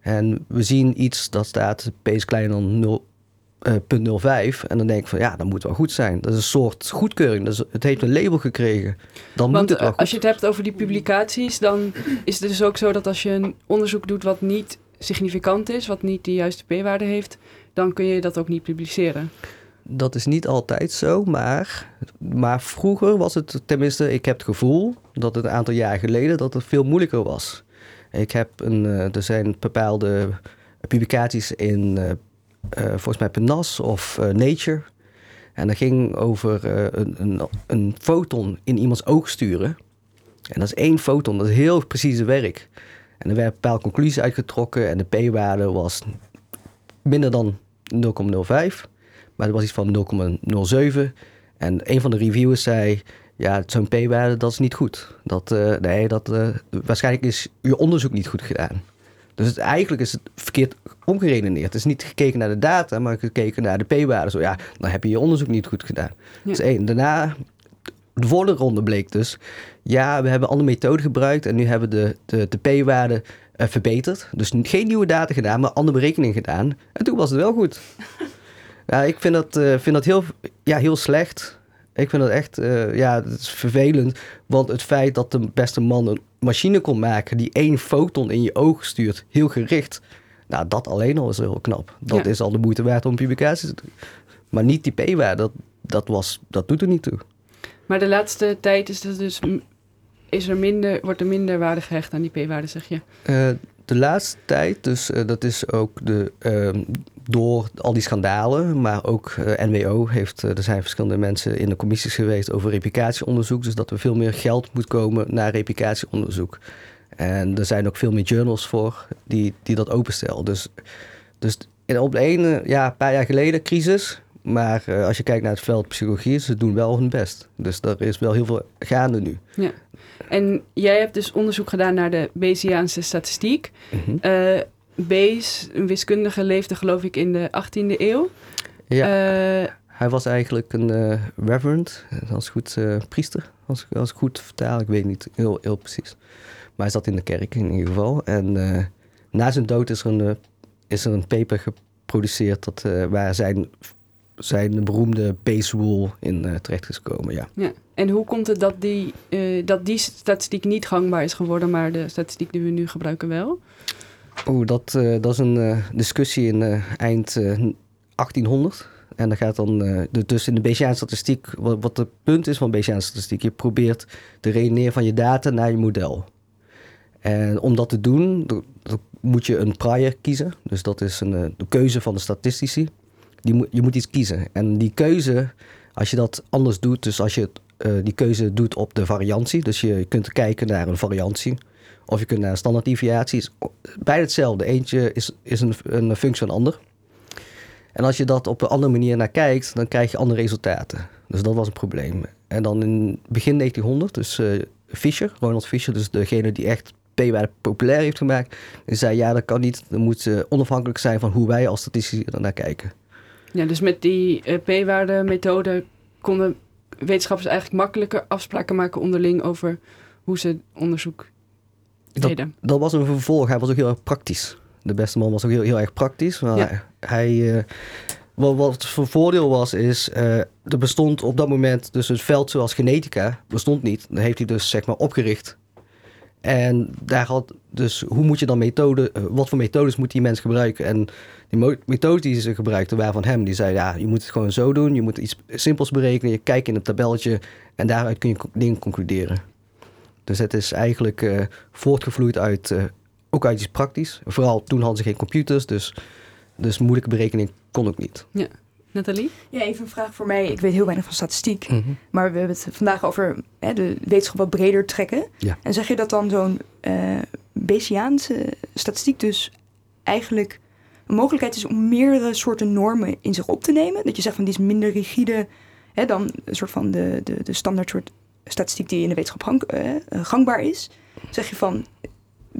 En we zien iets dat staat p is kleiner dan 0, eh, 0.05. En dan denk ik van ja, dat moet wel goed zijn. Dat is een soort goedkeuring. Dat is, het heeft een label gekregen. Dan Want moet het wel eh, goed als je het hebt over die publicaties, dan is het dus ook zo dat als je een onderzoek doet wat niet significant is, wat niet de juiste p-waarde heeft, dan kun je dat ook niet publiceren. Dat is niet altijd zo, maar, maar vroeger was het, tenminste, ik heb het gevoel dat het een aantal jaar geleden dat het veel moeilijker was. Ik heb een, eh, er zijn bepaalde publicaties in, eh, eh, volgens mij PNAS of Nature. En dat ging over een, een, een foton in iemands oog sturen. En dat is één foton, dat is heel precieze werk. En er werden bepaalde conclusies uitgetrokken en de p-waarde was minder dan 0,05. Maar er was iets van 0,07. En een van de reviewers zei... Ja, zo'n p-waarde, dat is niet goed. Dat, eh, nee, dat, eh, waarschijnlijk is uw onderzoek niet goed gedaan. Dus het, eigenlijk is het verkeerd omgeredeneerd. Het is niet gekeken naar de data, maar gekeken naar de p-waarde. Zo ja, dan heb je je onderzoek niet goed gedaan. Ja. Één. Daarna, de volgende ronde bleek dus... Ja, we hebben andere methoden gebruikt... en nu hebben we de, de, de p-waarde eh, verbeterd. Dus geen nieuwe data gedaan, maar andere berekeningen gedaan. En toen was het wel goed. (laughs) Ja, ik vind dat, eh, vind dat heel, ja, heel slecht. Ik vind dat echt, eh, ja, het is vervelend. Want het feit dat de beste man een machine kon maken die één foton in je oog stuurt, heel gericht. Nou, dat alleen al is heel knap. Dat Ja. is al de moeite waard om publicaties te doen. Maar niet die p-waarde, dat, dat, was, dat doet er niet toe. Maar de laatste tijd is, er dus, is er minder, wordt er minder waarde gehecht aan die p-waarde, zeg je. Eh, de laatste tijd, dus eh, dat is ook de, ehm, door al die schandalen, maar ook eh, NWO heeft, er zijn verschillende mensen in de commissies geweest over replicatieonderzoek, dus dat er veel meer geld moet komen naar replicatieonderzoek. En er zijn ook veel meer journals voor die, die dat openstellen. Dus, dus op de ene, ja, een paar jaar geleden, crisis. Maar eh, als je kijkt naar het veld psychologie, ze doen wel hun best. Dus er is wel heel veel gaande nu. En jij hebt dus onderzoek gedaan naar de Bayesiaanse statistiek. Eh Bayes, een wiskundige, leefde geloof ik in de 18e eeuw. Ja. Eh, Hij was eigenlijk een reverend, als goed priester, als, als ik goed vertaal. Ik weet niet heel, heel precies. Maar hij zat in de kerk in ieder geval. En na zijn dood is er een, is er een paper geproduceerd dat, waar zijn, zijn beroemde base rule in eh, terecht is gekomen. Ja. ja. En hoe komt het dat die, eh, dat die statistiek niet gangbaar is geworden, maar de statistiek die we nu gebruiken wel? Oeh, dat, eh, dat is een discussie in eind eh, 1800. En dat gaat dan, de- dus in de Bayesiaanse statistiek, wat, wat het punt is van Bayesiaanse statistiek, je probeert de redeneren van je data naar je model. En om dat te doen, do- do- moet je een prior kiezen. Dus dat is een, de keuze van de statistici. Je moet iets kiezen. En die keuze, als je dat anders doet, dus als je eh, die keuze doet op de variantie, dus je kunt kijken naar een variantie, of je kunt naar een standaarddeviatie, is beide hetzelfde. Eentje is, is een, een functie van ander. En als je dat op een andere manier naar kijkt, dan krijg je andere resultaten. Dus dat was een probleem. En dan in begin 1900, dus Fisher, Ronald Fisher, dus degene die echt p-waarde populair heeft gemaakt, die zei ja, dat kan niet. Dat moet eh, onafhankelijk zijn van hoe wij als statistici er naar kijken. Ja, dus met die eh, p-waarde methode konden wetenschappers eigenlijk makkelijker afspraken maken onderling over hoe ze onderzoek Dat- deden. dat was een vervolg. Hij was ook heel erg praktisch. De beste man was ook heel, heel erg praktisch. Maar Ja. hij, eh, wat, wat voor voordeel was, is... eh, er bestond op dat moment... dus het veld zoals genetica bestond niet. Dat heeft hij dus zeg maar opgericht. En daar had dus... hoe moet je dan methode... eh, wat voor methodes moet die mens gebruiken? En die methodes die ze gebruikten waren van hem. Die zei, ja, je moet het gewoon zo doen. Je moet iets simpels berekenen. Je kijkt in een tabelletje. En daaruit kun je dingen concluderen. Dus het is eigenlijk eh, voortgevloeid uit, eh, ook uit iets praktisch. Vooral toen hadden ze geen computers, dus, dus moeilijke berekening kon ook niet. Nathalie? Ja, even een vraag voor mij. Ik weet heel weinig van statistiek. Maar we hebben het vandaag over hè, de wetenschap wat breder trekken. Ja. En zeg je dat dan zo'n eh Bayesiaanse statistiek dus eigenlijk een mogelijkheid is om meerdere soorten normen in zich op te nemen? Dat je zegt van die is minder rigide hè, dan een soort van de, de, de standaard soort statistiek die in de wetenschap gang, eh, gangbaar is. Zeg je van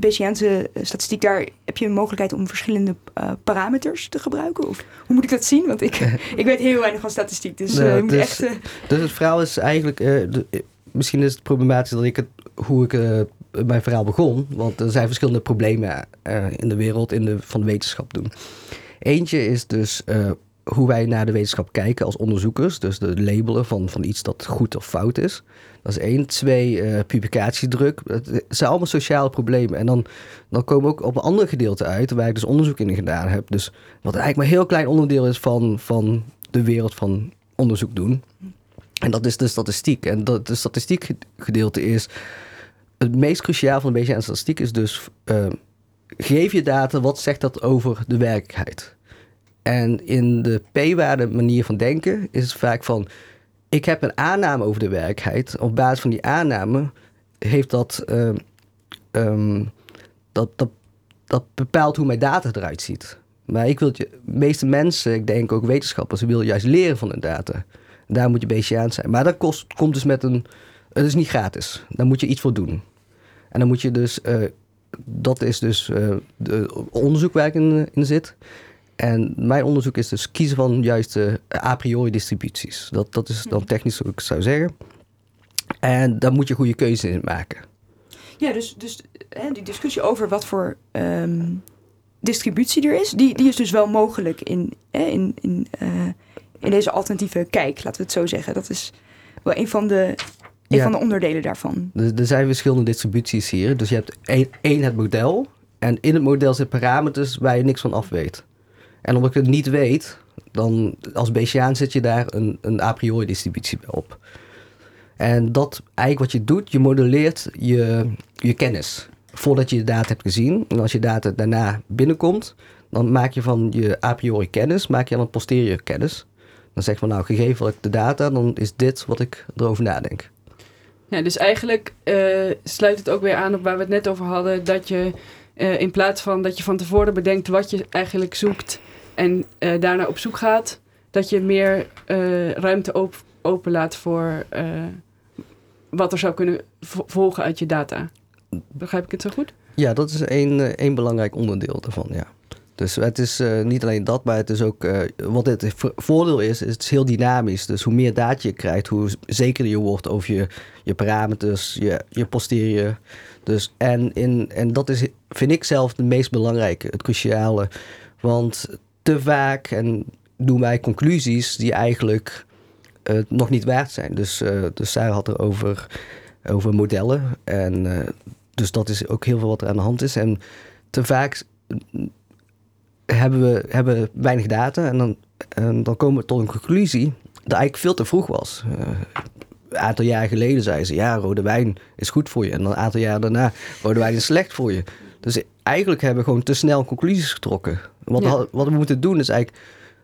Bayesiaanse statistiek, daar heb je een mogelijkheid om verschillende eh, parameters te gebruiken? Of hoe moet ik dat zien? Want ik, (laughs) ik weet heel weinig van statistiek, dus Ja, eh, moet dus- echt... eh, Dus het verhaal is eigenlijk, eh, de- eh, misschien is het problematisch dat ik het, hoe ik eh, mijn verhaal begon. Want er zijn verschillende problemen eh, in de wereld in de, van de wetenschap doen. Eentje is dus eh, hoe wij naar de wetenschap kijken als onderzoekers. Dus de labelen van, van iets dat goed of fout is. Dat is één. Twee, eh, publicatiedruk. Het zijn allemaal sociale problemen. En dan, dan komen we ook op een ander gedeelte uit, waar ik dus onderzoek in gedaan heb. Dus wat eigenlijk maar een heel klein onderdeel is van, van de wereld van onderzoek doen. En dat is de statistiek. En dat de statistiek gedeelte is. Het meest cruciaal van een beetje aan statistiek is dus. eh, geef je data, wat zegt dat over de werkelijkheid? En in de p-waarde manier van denken is het vaak van. Ik heb een aanname over de werkelijkheid. Op basis van die aanname heeft dat. eh, ehm, dat, dat, dat bepaalt hoe mijn data eruit ziet. Maar ik wil je, de meeste mensen, ik denk ook wetenschappers, willen juist leren van hun data. Daar moet je Bayesiaan zijn. Maar dat kost, komt dus met een. Het is niet gratis. Daar moet je iets voor doen. En dan moet je dus. eh, dat is dus eh, de onderzoek waar ik in, in zit. En mijn onderzoek is dus kiezen van juist de a priori distributies. Dat, dat is dan technisch hoe ik zou zeggen. En daar moet je goede keuzes in maken. Ja, dus, dus hè, die discussie over wat voor ehm, distributie er is, die, die is dus wel mogelijk in, hè, in, in, eh, in deze alternatieve kijk, laten we het zo zeggen. Dat is wel een van de, een Ja. van de onderdelen daarvan. Er, er zijn verschillende distributies hier. Dus je hebt één, één het model. En in het model zitten parameters waar je niks van af weet. En omdat ik het niet weet, dan als Bayesiaan zet je daar een, een a priori distributie op. En dat eigenlijk wat je doet, je modelleert je, je kennis. Voordat je je data hebt gezien. En als je data daarna binnenkomt, dan maak je van je a priori kennis, maak je dan een posterior kennis. Dan zeg je van nou, gegeven wat ik de data, dan is dit wat ik erover nadenk. Ja, dus eigenlijk eh, sluit het ook weer aan op waar we het net over hadden. Dat je eh, in plaats van dat je van tevoren bedenkt wat je eigenlijk zoekt en eh, daarna op zoek gaat, dat je meer eh, ruimte op, openlaat voor eh, wat er zou kunnen vo- volgen uit je data. Begrijp ik het zo goed? Ja, dat is één, één belangrijk onderdeel daarvan, ja. Dus het is eh, niet alleen dat, maar het is ook... eh, wat het vo- voordeel is, is het is heel dynamisch. Dus hoe meer data je krijgt, hoe zekerder je wordt over je, je parameters, je, je posterior. Dus, en, in, en dat is, vind ik zelf, het meest belangrijke, het cruciale. Want te vaak en doen wij conclusies die eigenlijk eh, nog niet waard zijn. Dus, dus Sarah had er over, over modellen. En dus dat is ook heel veel wat er aan de hand is. En te vaak hebben we hebben weinig data. En dan, en dan komen we tot een conclusie dat eigenlijk veel te vroeg was. Eh, een aantal jaar geleden zeiden ze, ja, rode wijn is goed voor je. En dan een aantal jaar daarna, rode wijn is slecht voor je. Dus eigenlijk hebben we gewoon te snel conclusies getrokken. Wat, Ja. wat we moeten doen is eigenlijk,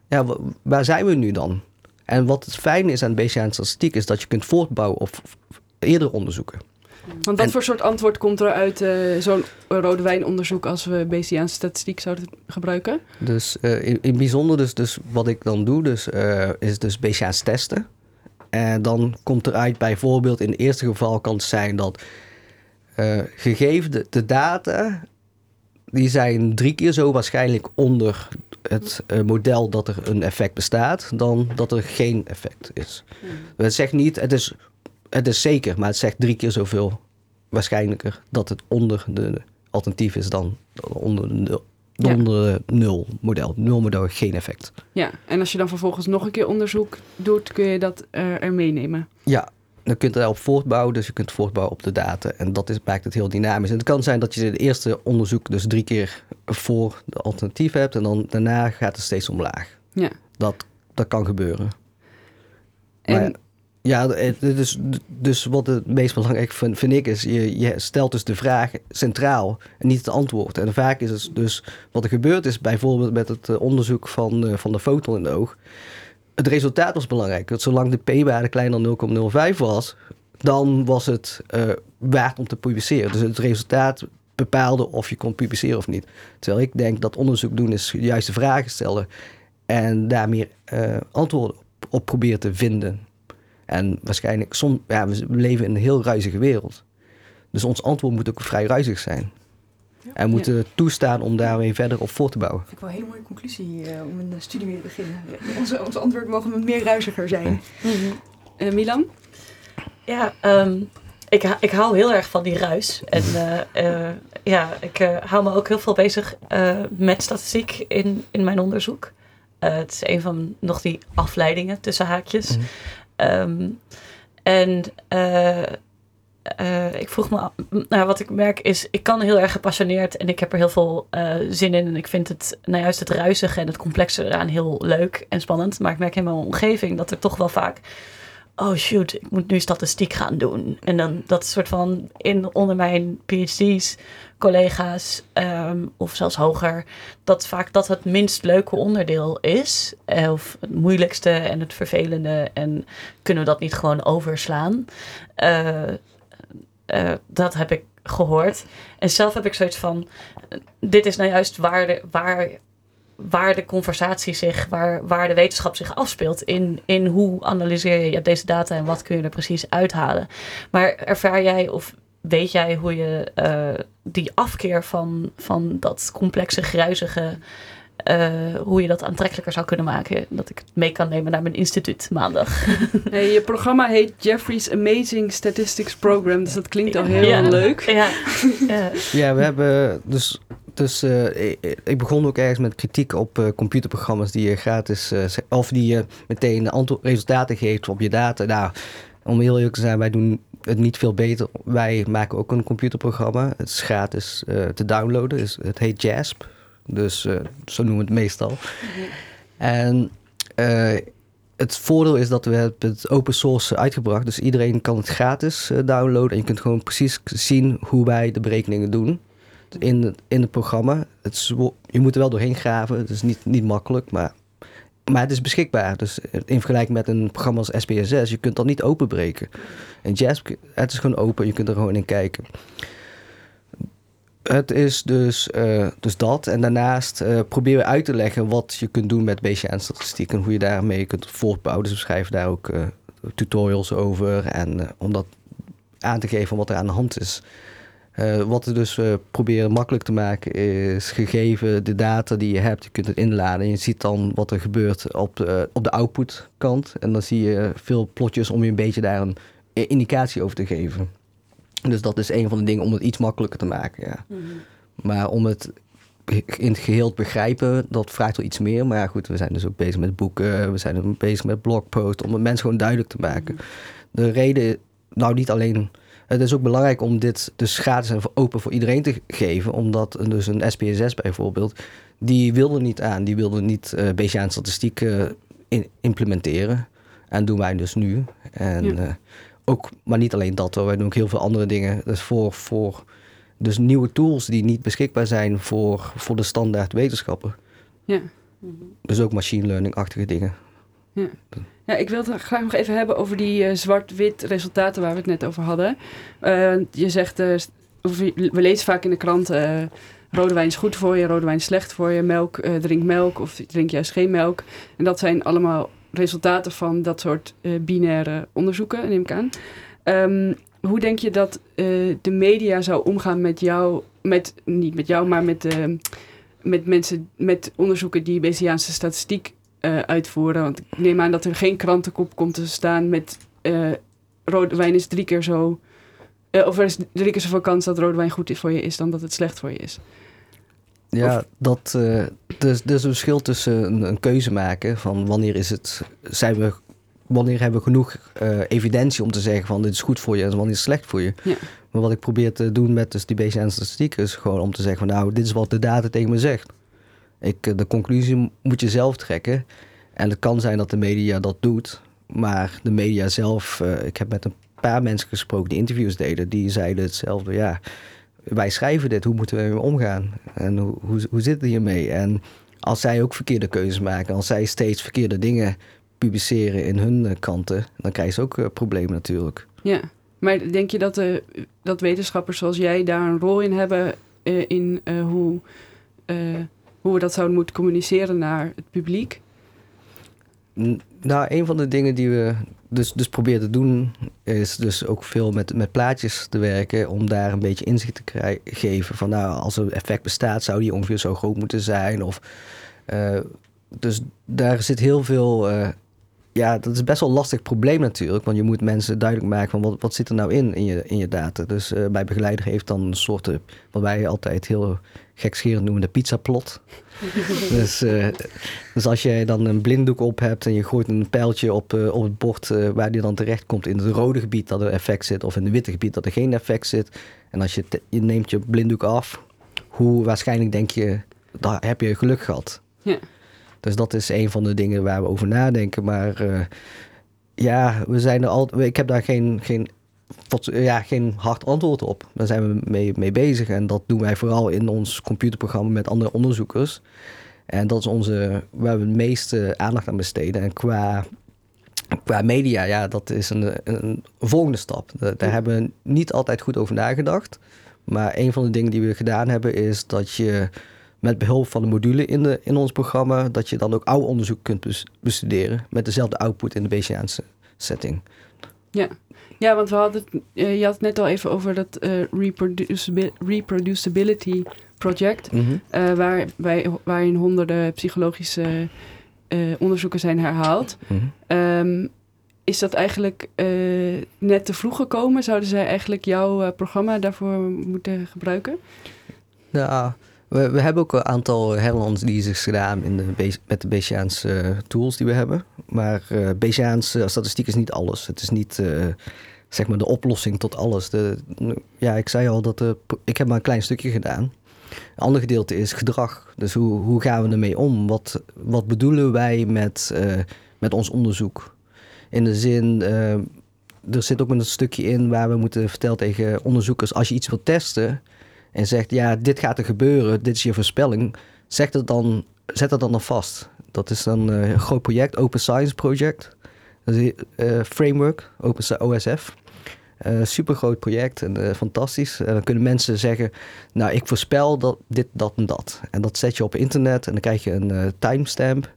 ja, wa- waar zijn we nu dan? En wat het fijne is aan Bayesian statistiek is dat je kunt voortbouwen op eerdere onderzoeken. Want wat En- voor soort antwoord komt er uit eh, zo'n rode wijnonderzoek als we Bayesiaanse statistiek zouden gebruiken? Dus eh, in, bijzonder, dus, dus wat ik dan doe, dus, eh, is dus Bayesiaans testen. En dan komt eruit bijvoorbeeld in het eerste geval kan het zijn dat gegeven de, de data, die zijn drie keer zo waarschijnlijk onder het model dat er een effect bestaat, dan dat er geen effect is. Het zegt niet, het is, het is zeker, maar het zegt drie keer zoveel waarschijnlijker dat het onder de alternatief is dan onder de Ja. onder de nul model. Nul model geen effect. Ja, en als je dan vervolgens nog een keer onderzoek doet, kun je dat eh, er meenemen. Ja, dan kunt je daarop voortbouwen, dus je kunt voortbouwen op de data. En dat is, maakt het heel dynamisch. En het kan zijn dat je het eerste onderzoek dus drie keer voor de alternatief hebt en dan daarna gaat het steeds omlaag. Ja. Dat, dat kan gebeuren. En Maar ja, het is, dus wat het meest belangrijk vind, ik is, je, je stelt dus de vraag centraal en niet het antwoord. En vaak is het dus, wat er gebeurd is bijvoorbeeld met het eh, onderzoek van, eh, van de foton in de oog. Het resultaat was belangrijk. Want zolang de p-waarde kleiner dan 0,05 was, dan was het eh, waard om te publiceren. Dus het resultaat bepaalde of je kon publiceren of niet. Terwijl ik denk dat onderzoek doen is juist de vragen stellen en daar meer antwoorden op, op proberen te vinden. En waarschijnlijk, som, ja, we leven in een heel ruizige wereld. Dus ons antwoord moet ook vrij ruizig zijn. En we moeten toestaan om daarmee verder op voor te bouwen. Vind ik wel een hele mooie conclusie eh, om een eh, studie mee te beginnen. (laughs) Onze, ons antwoord mogen meer ruiziger zijn. Eh, Milan? Ja, ehm, ik, ha- ik hou heel erg van die ruis. En eh, eh, ja, ik eh, hou me ook heel veel bezig eh, met statistiek in, in mijn onderzoek. Het is een van nog die afleidingen tussen haakjes. Mhm. Ehm, en eh, eh, ik vroeg me, nou, wat ik merk is, ik kan heel erg gepassioneerd en ik heb er heel veel eh, zin in. En ik vind het, nou juist het ruisige en het complexe eraan heel leuk en spannend. Maar ik merk in mijn omgeving dat er toch wel vaak, oh shoot, ik moet nu statistiek gaan doen. En dan dat soort van, in, onder mijn PhD's, collega's ehm, of zelfs hoger, dat vaak dat het minst leuke onderdeel is. eh, Of het moeilijkste en het vervelende. En kunnen we dat niet gewoon overslaan? Eh, eh, dat heb ik gehoord. En zelf heb ik zoiets van: dit is nou juist waar de, waar, waar de conversatie zich, waar, waar de wetenschap zich afspeelt. In, in hoe analyseer je, deze data en wat kun je er precies uithalen. Maar ervaar jij of weet jij hoe je eh, die afkeer van, van dat complexe, gruizige. Eh, hoe je dat aantrekkelijker zou kunnen maken. Dat ik het mee kan nemen naar mijn instituut maandag. (laughs) Hey, je programma heet Jeffrey's Amazing Statistics Program, dus dat klinkt al heel Ja. leuk. ja, ja. (laughs) Ja, we hebben dus. Dus eh, ik- begon ook ergens met kritiek op eh, computerprogramma's die je gratis. eh, of die je meteen resultaten geeft op je data. Nou, om heel eerlijk te zijn, wij doen het niet veel beter. Wij maken ook een computerprogramma. Het is gratis eh, te downloaden. Dus het heet JASP. Dus eh, zo noemen we het meestal. En eh, het voordeel is dat we het open source uitgebracht. Dus iedereen kan het gratis eh, downloaden. En je kunt gewoon precies zien hoe wij de berekeningen doen. In in het programma. Het je moet er wel doorheen graven. Het is niet, niet makkelijk, maar, maar het is beschikbaar. Dus in vergelijking met een programma als SPSS, je kunt dat niet openbreken. En JASP, het is gewoon open. Je kunt er gewoon in kijken. Het is dus, eh, dus dat. En daarnaast eh proberen we uit te leggen wat je kunt doen met Bayesian statistiek en hoe je daarmee kunt voortbouwen. Dus we schrijven daar ook eh, tutorials over en om dat aan te geven wat er aan de hand is. Wat we dus proberen makkelijk te maken is gegeven de data die je hebt, je kunt het inladen en je ziet dan wat er gebeurt op de, op de output kant. En dan zie je veel plotjes om je een beetje daar een indicatie over te geven. Dus dat is een van de dingen om het iets makkelijker te maken. Ja. Maar om het in het geheel te begrijpen, dat vraagt wel iets meer. Maar ja, goed, we zijn dus ook bezig met boeken, we zijn bezig met blogposts, om het mensen gewoon duidelijk te maken. De reden, nou niet alleen, het is ook belangrijk om dit dus gratis en open voor iedereen te geven, omdat dus een SPSS bijvoorbeeld, die wilde niet aan, die wilde niet uh, Bayesian statistiek eh, in- implementeren. En doen wij dus nu. En Ja. eh, ook, maar niet alleen dat hoor, wij doen ook heel veel andere dingen. Dus voor, voor dus nieuwe tools die niet beschikbaar zijn voor, voor de standaard wetenschapper. Ja. Dus ook machine learning-achtige dingen. Ja, ik wil het graag nog even hebben over die eh, zwart-wit resultaten waar we het net over hadden. Eh, je zegt, eh, we lezen vaak in de krant, rode wijn is goed voor je, rode wijn is slecht voor je, melk, drink melk of drink juist geen melk. En dat zijn allemaal resultaten van dat soort eh, binaire onderzoeken, neem ik aan. Ehm, hoe denk je dat eh, de media zou omgaan met jou, met, niet met jou, maar met, eh, met mensen, met onderzoeken die Bayesiaanse statistiek eh, uitvoeren. Want ik neem aan dat er geen krantenkop komt te staan met rode wijn is drie keer zo. of er is drie keer zoveel kans dat rode wijn goed is voor je is dan dat het slecht voor je is. Ja, dat, eh dus, dus een verschil tussen een, een keuze maken van wanneer is het, zijn we, wanneer hebben we genoeg eh, evidentie om te zeggen van dit is goed voor je en wanneer is het slecht voor je. Ja. Maar wat ik probeer te doen met dus die Bayesian statistiek is gewoon om te zeggen van nou dit is wat de data tegen me zegt. Ik, eh, de conclusie moet je zelf trekken. En het kan zijn dat de media dat doet, maar de media zelf, ik heb met een paar mensen gesproken die interviews deden, die zeiden hetzelfde. Ja, wij schrijven dit, hoe moeten we ermee omgaan? En hoe, hoe, hoe zit het hiermee? En als zij ook verkeerde keuzes maken, als zij steeds verkeerde dingen publiceren in hun eh, kranten, dan krijgen ze ook eh, problemen natuurlijk. Ja, maar denk je dat, de, dat wetenschappers zoals jij daar een rol in hebben eh, in eh, hoe, eh, hoe we dat zouden moeten communiceren naar het publiek? N- Nou, een van de dingen die we dus, dus proberen te doen, is dus ook veel met, met plaatjes te werken om daar een beetje inzicht te geven. Van nou, als een effect bestaat, zou die ongeveer zo groot moeten zijn. Of, eh, dus daar zit heel veel, eh, ja, dat is best wel een lastig probleem natuurlijk. Want je moet mensen duidelijk maken van wat, wat zit er nou in, in je, in je data. Dus uh, mijn begeleider heeft dan een soort, uh, wat wij altijd heel gekscherend noemen, de pizzaplot. (laughs) dus, uh, dus als jij dan een blinddoek op hebt en je gooit een pijltje op, op het bord waar die dan terecht komt in het rode gebied dat er effect zit, of in het witte gebied dat er geen effect zit. En als je, je neemt je blinddoek af, hoe waarschijnlijk denk je, daar heb je geluk gehad. Ja. Dus dat is een van de dingen waar we over nadenken. Maar uh, ja, we zijn er al, ik heb daar geen, geen, ja, geen hard antwoord op. Daar zijn we mee, mee bezig. En dat doen wij vooral in ons computerprogramma met andere onderzoekers. En dat is onze, waar we het meeste aandacht aan besteden. En qua, qua media, ja, dat is een, een volgende stap. Daar, daar hebben we niet altijd goed over nagedacht. Maar een van de dingen die we gedaan hebben is dat je met behulp van de module in, de, in ons programma, dat je dan ook oude onderzoek kunt bestuderen met dezelfde output in de Bayesiaanse setting. Ja. ja, want we hadden uh, je had het net al even over dat uh, reproducibil reproducibility project, mm -hmm. uh, waar, bij, waarin honderden psychologische onderzoeken zijn herhaald. Mm -hmm. um, is dat eigenlijk net te vroeg gekomen? Zouden zij eigenlijk jouw programma daarvoor moeten gebruiken? Nou, we, hebben ook een aantal herlandsleases gedaan in de, met de Bayesiaanse uh, tools die we hebben. Maar uh, statistiek is niet alles. Het is niet uh, zeg maar de oplossing tot alles. De, ja, ik zei al dat ik heb maar een klein stukje gedaan. Een ander gedeelte is gedrag. Dus hoe, hoe gaan we ermee om? Wat, wat bedoelen wij met, met ons onderzoek? In de zin, er zit ook een stukje in waar we moeten vertellen tegen onderzoekers: als je iets wilt testen en zegt, ja, dit gaat er gebeuren, dit is je voorspelling, zeg het dan, zet dat dan nog vast. Dat is dan uh, een groot project, Open Science Project. Dat is uh, framework, Open OSF. Uh, super groot project en fantastisch. En dan kunnen mensen zeggen, nou, ik voorspel dat dit, dat en dat. En dat zet je op internet en dan krijg je een timestamp.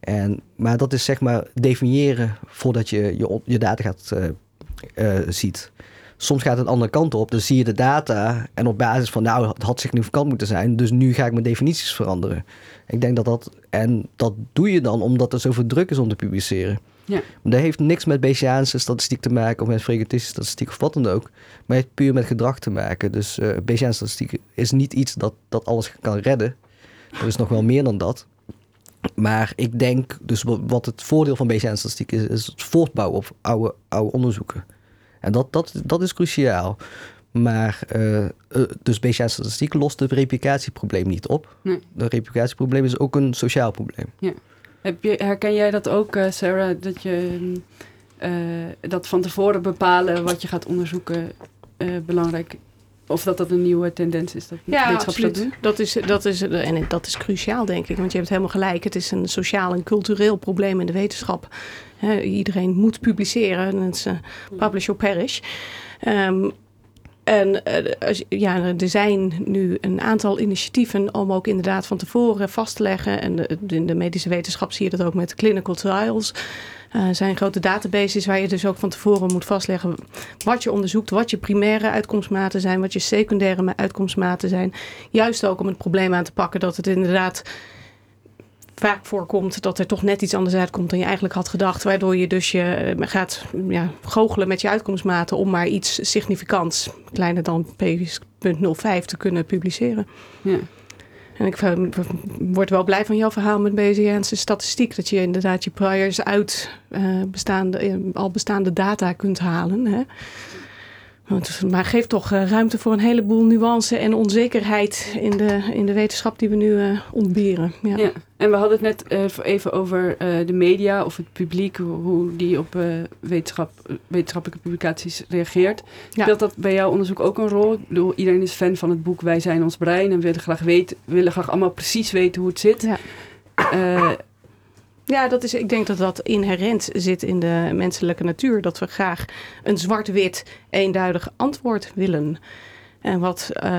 En, maar dat is zeg maar definiëren voordat je je, je data gaat ziet. Soms gaat het de andere kant op. Dan zie je de data en op basis van, nou, het had significant moeten zijn. Dus nu ga ik mijn definities veranderen. Ik denk dat dat, en dat doe je dan omdat er zoveel druk is om te publiceren. Ja. Dat heeft niks met Bayesiaanse statistiek te maken of met frequentistische statistiek of wat dan ook. Maar het heeft puur met gedrag te maken. Dus uh, Bayesiaanse statistiek is niet iets dat, dat alles kan redden. Er is nog wel meer dan dat. Maar ik denk, dus wat het voordeel van Bayesiaanse statistiek is, is het voortbouwen op oude, oude onderzoeken. En dat, dat, dat is cruciaal. Maar uh, dus Bayesiaanse statistiek lost het replicatieprobleem niet op. Nee. Het replicatieprobleem is ook een sociaal probleem. Ja. Heb je, herken jij dat ook, uh, Sarah, dat je uh, dat van tevoren bepalen wat je gaat onderzoeken belangrijk of dat dat een nieuwe tendens is? Dat ja, absoluut. Dat, dat, is, dat, is, en dat is cruciaal, denk ik. Want je hebt helemaal gelijk. Het is een sociaal en cultureel probleem in de wetenschap. He, iedereen moet publiceren. Het is uh, publish or perish. Um, en uh, ja, er zijn nu een aantal initiatieven om ook inderdaad van tevoren vast te leggen. En de, in de medische wetenschap zie je dat ook met clinical trials. Uh, zijn grote databases waar je dus ook van tevoren moet vastleggen wat je onderzoekt, wat je primaire uitkomstmaten zijn, wat je secundaire uitkomstmaten zijn. Juist ook om het probleem aan te pakken dat het inderdaad vaak voorkomt dat er toch net iets anders uitkomt dan je eigenlijk had gedacht. Waardoor je dus je gaat ja, goochelen met je uitkomstmaten om maar iets significants, kleiner dan p.05, te kunnen publiceren. Ja. En ik word wel blij van jouw verhaal met Bayesiaanse statistiek. Dat je inderdaad je priors uit uh, bestaande, al bestaande data kunt halen. Hè? Maar geeft toch uh, ruimte voor een heleboel nuance en onzekerheid in de, in de wetenschap die we nu uh, ontberen. Ja. ja. en we hadden het net uh, even over de media of het publiek, hoe die op wetenschap, wetenschappelijke publicaties reageert. Ja. Speelt dat bij jouw onderzoek ook een rol? Ik bedoel, iedereen is fan van het boek Wij zijn ons brein en willen graag, weten, willen graag allemaal precies weten hoe het zit. Ja. Ja, dat is, ik denk dat dat inherent zit in de menselijke natuur. Dat we graag een zwart-wit, eenduidig antwoord willen. En wat. Uh,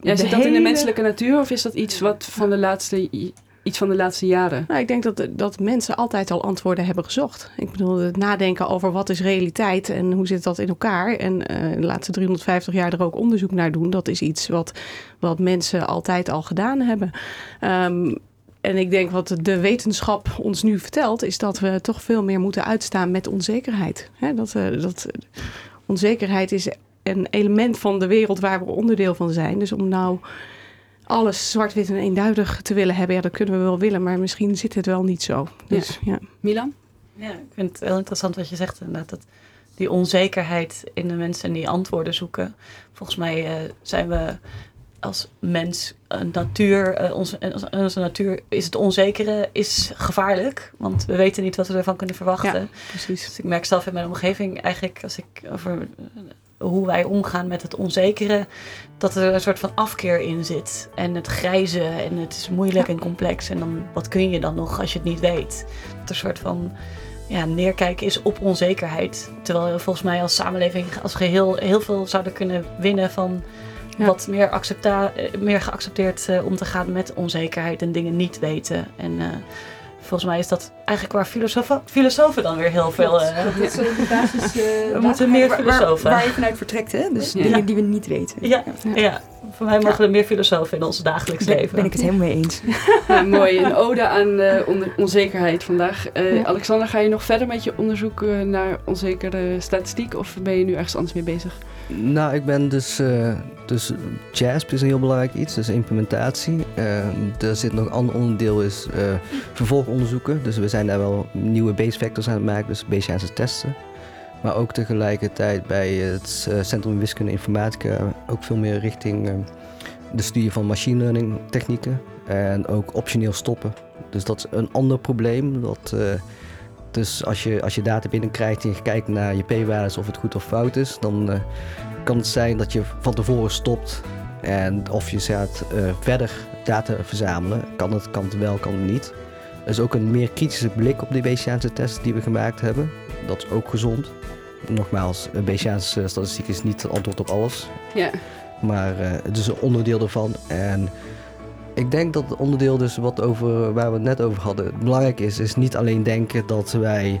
ja, zit dat hele... in de menselijke natuur of is dat iets wat van de laatste, iets van de laatste jaren? Nou, ik denk dat, dat mensen altijd al antwoorden hebben gezocht. Ik bedoel, het nadenken over wat is realiteit en hoe zit dat in elkaar. En uh, de laatste 350 jaar er ook onderzoek naar doen. Dat is iets wat, wat mensen altijd al gedaan hebben. Um, en ik denk wat de wetenschap ons nu vertelt, is dat we toch veel meer moeten uitstaan met onzekerheid. Hè, dat, uh, dat onzekerheid is een element van de wereld waar we onderdeel van zijn. Dus om nou alles zwart-wit en eenduidig te willen hebben, ja, dat kunnen we wel willen, maar misschien zit het wel niet zo. Dus, ja. Milan? Ja, ik vind het heel interessant wat je zegt inderdaad. Dat die onzekerheid in de mensen die antwoorden zoeken. Volgens mij uh, zijn we als mens, een natuur, uh, onze, onze natuur is het onzekere, is gevaarlijk. Want we weten niet wat we ervan kunnen verwachten. Ja, precies. Dus ik merk zelf in mijn omgeving eigenlijk, als ik over hoe wij omgaan met het onzekere, dat er een soort van afkeer in zit. En het grijze en het is moeilijk ja. en complex. En dan, wat kun je dan nog als je het niet weet? Dat er een soort van ja, neerkijken is op onzekerheid. Terwijl we volgens mij als samenleving als geheel heel veel zouden kunnen winnen van ja. wat meer, accepta meer geaccepteerd uh, om te gaan met onzekerheid en dingen niet weten. En uh, volgens mij is dat eigenlijk waar filosofen, filosofen dan weer heel veel... Uh, dat is de basis, (laughs) we moeten meer filosofen. Waar, waar, je vanuit vertrekt, hè? Dus ja. dingen die we niet weten. Ja, ja. Voor mij mogen er meer filosofen in ons dagelijks ben, leven. Ben ik het helemaal mee eens. (laughs) mooi, een ode aan on onzekerheid vandaag. Alexander, ga je nog verder met je onderzoek naar onzekere statistiek of ben je nu ergens anders mee bezig? Nou, ik ben dus, uh, dus JASP is een heel belangrijk iets, dus implementatie. Uh, er zit nog een ander onderdeel is uh, vervolgonderzoeken. Dus we zijn daar wel nieuwe base factors aan het maken, dus Bayesiaanse testen. Maar ook tegelijkertijd bij het Centrum Wiskunde Informatica ook veel meer richting de studie van machine learning technieken. En ook optioneel stoppen. Dus dat is een ander probleem. Dat, dus als je, als je data binnenkrijgt en je kijkt naar je p-waardes of het goed of fout is, dan kan het zijn dat je van tevoren stopt en of je gaat verder data verzamelen. Kan het, kan het wel, kan het niet. Er is ook een meer kritische blik op de Bayesiaanse test die we gemaakt hebben. Dat is ook gezond. Nogmaals, Bayesiaanse statistiek is niet het antwoord op alles. Ja. Maar uh, het is een onderdeel ervan. En ik denk dat het onderdeel dus wat over, waar we het net over hadden, belangrijk is, is niet alleen denken dat wij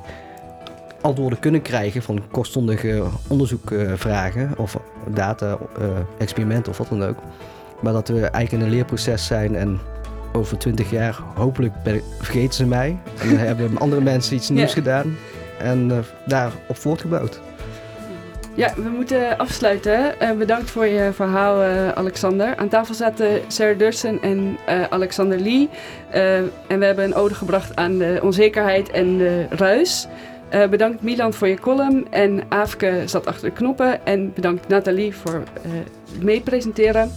antwoorden kunnen krijgen van kortstondige onderzoekvragen of data-experimenten of wat dan ook. Maar dat we eigenlijk in een leerproces zijn en over twintig jaar hopelijk vergeten ze mij. En dan hebben andere mensen iets nieuws gedaan en uh, daarop voortgebouwd. Ja, we moeten afsluiten. Uh, bedankt voor je verhaal, uh, Alexander. Aan tafel zaten Sarah Dursen en Alexander Lee. en we hebben een ode gebracht aan de onzekerheid en de ruis. bedankt Milan voor je column en Aafke zat achter de knoppen. En bedankt Nathalie voor het meepresenteren.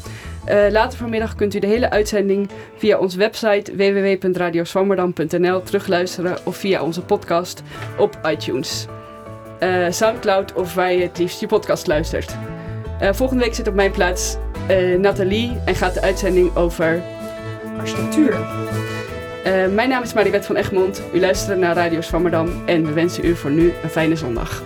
Later vanmiddag kunt u de hele uitzending via onze website www.radioswammerdam.nl terugluisteren of via onze podcast op iTunes uh, Soundcloud of waar je het liefst je podcast luistert. Uh, volgende week zit op mijn plaats Nathalie en gaat de uitzending over architectuur. mijn naam is Maribeth van Egmond. U luistert naar Radio Swammerdam en we wensen u voor nu een fijne zondag.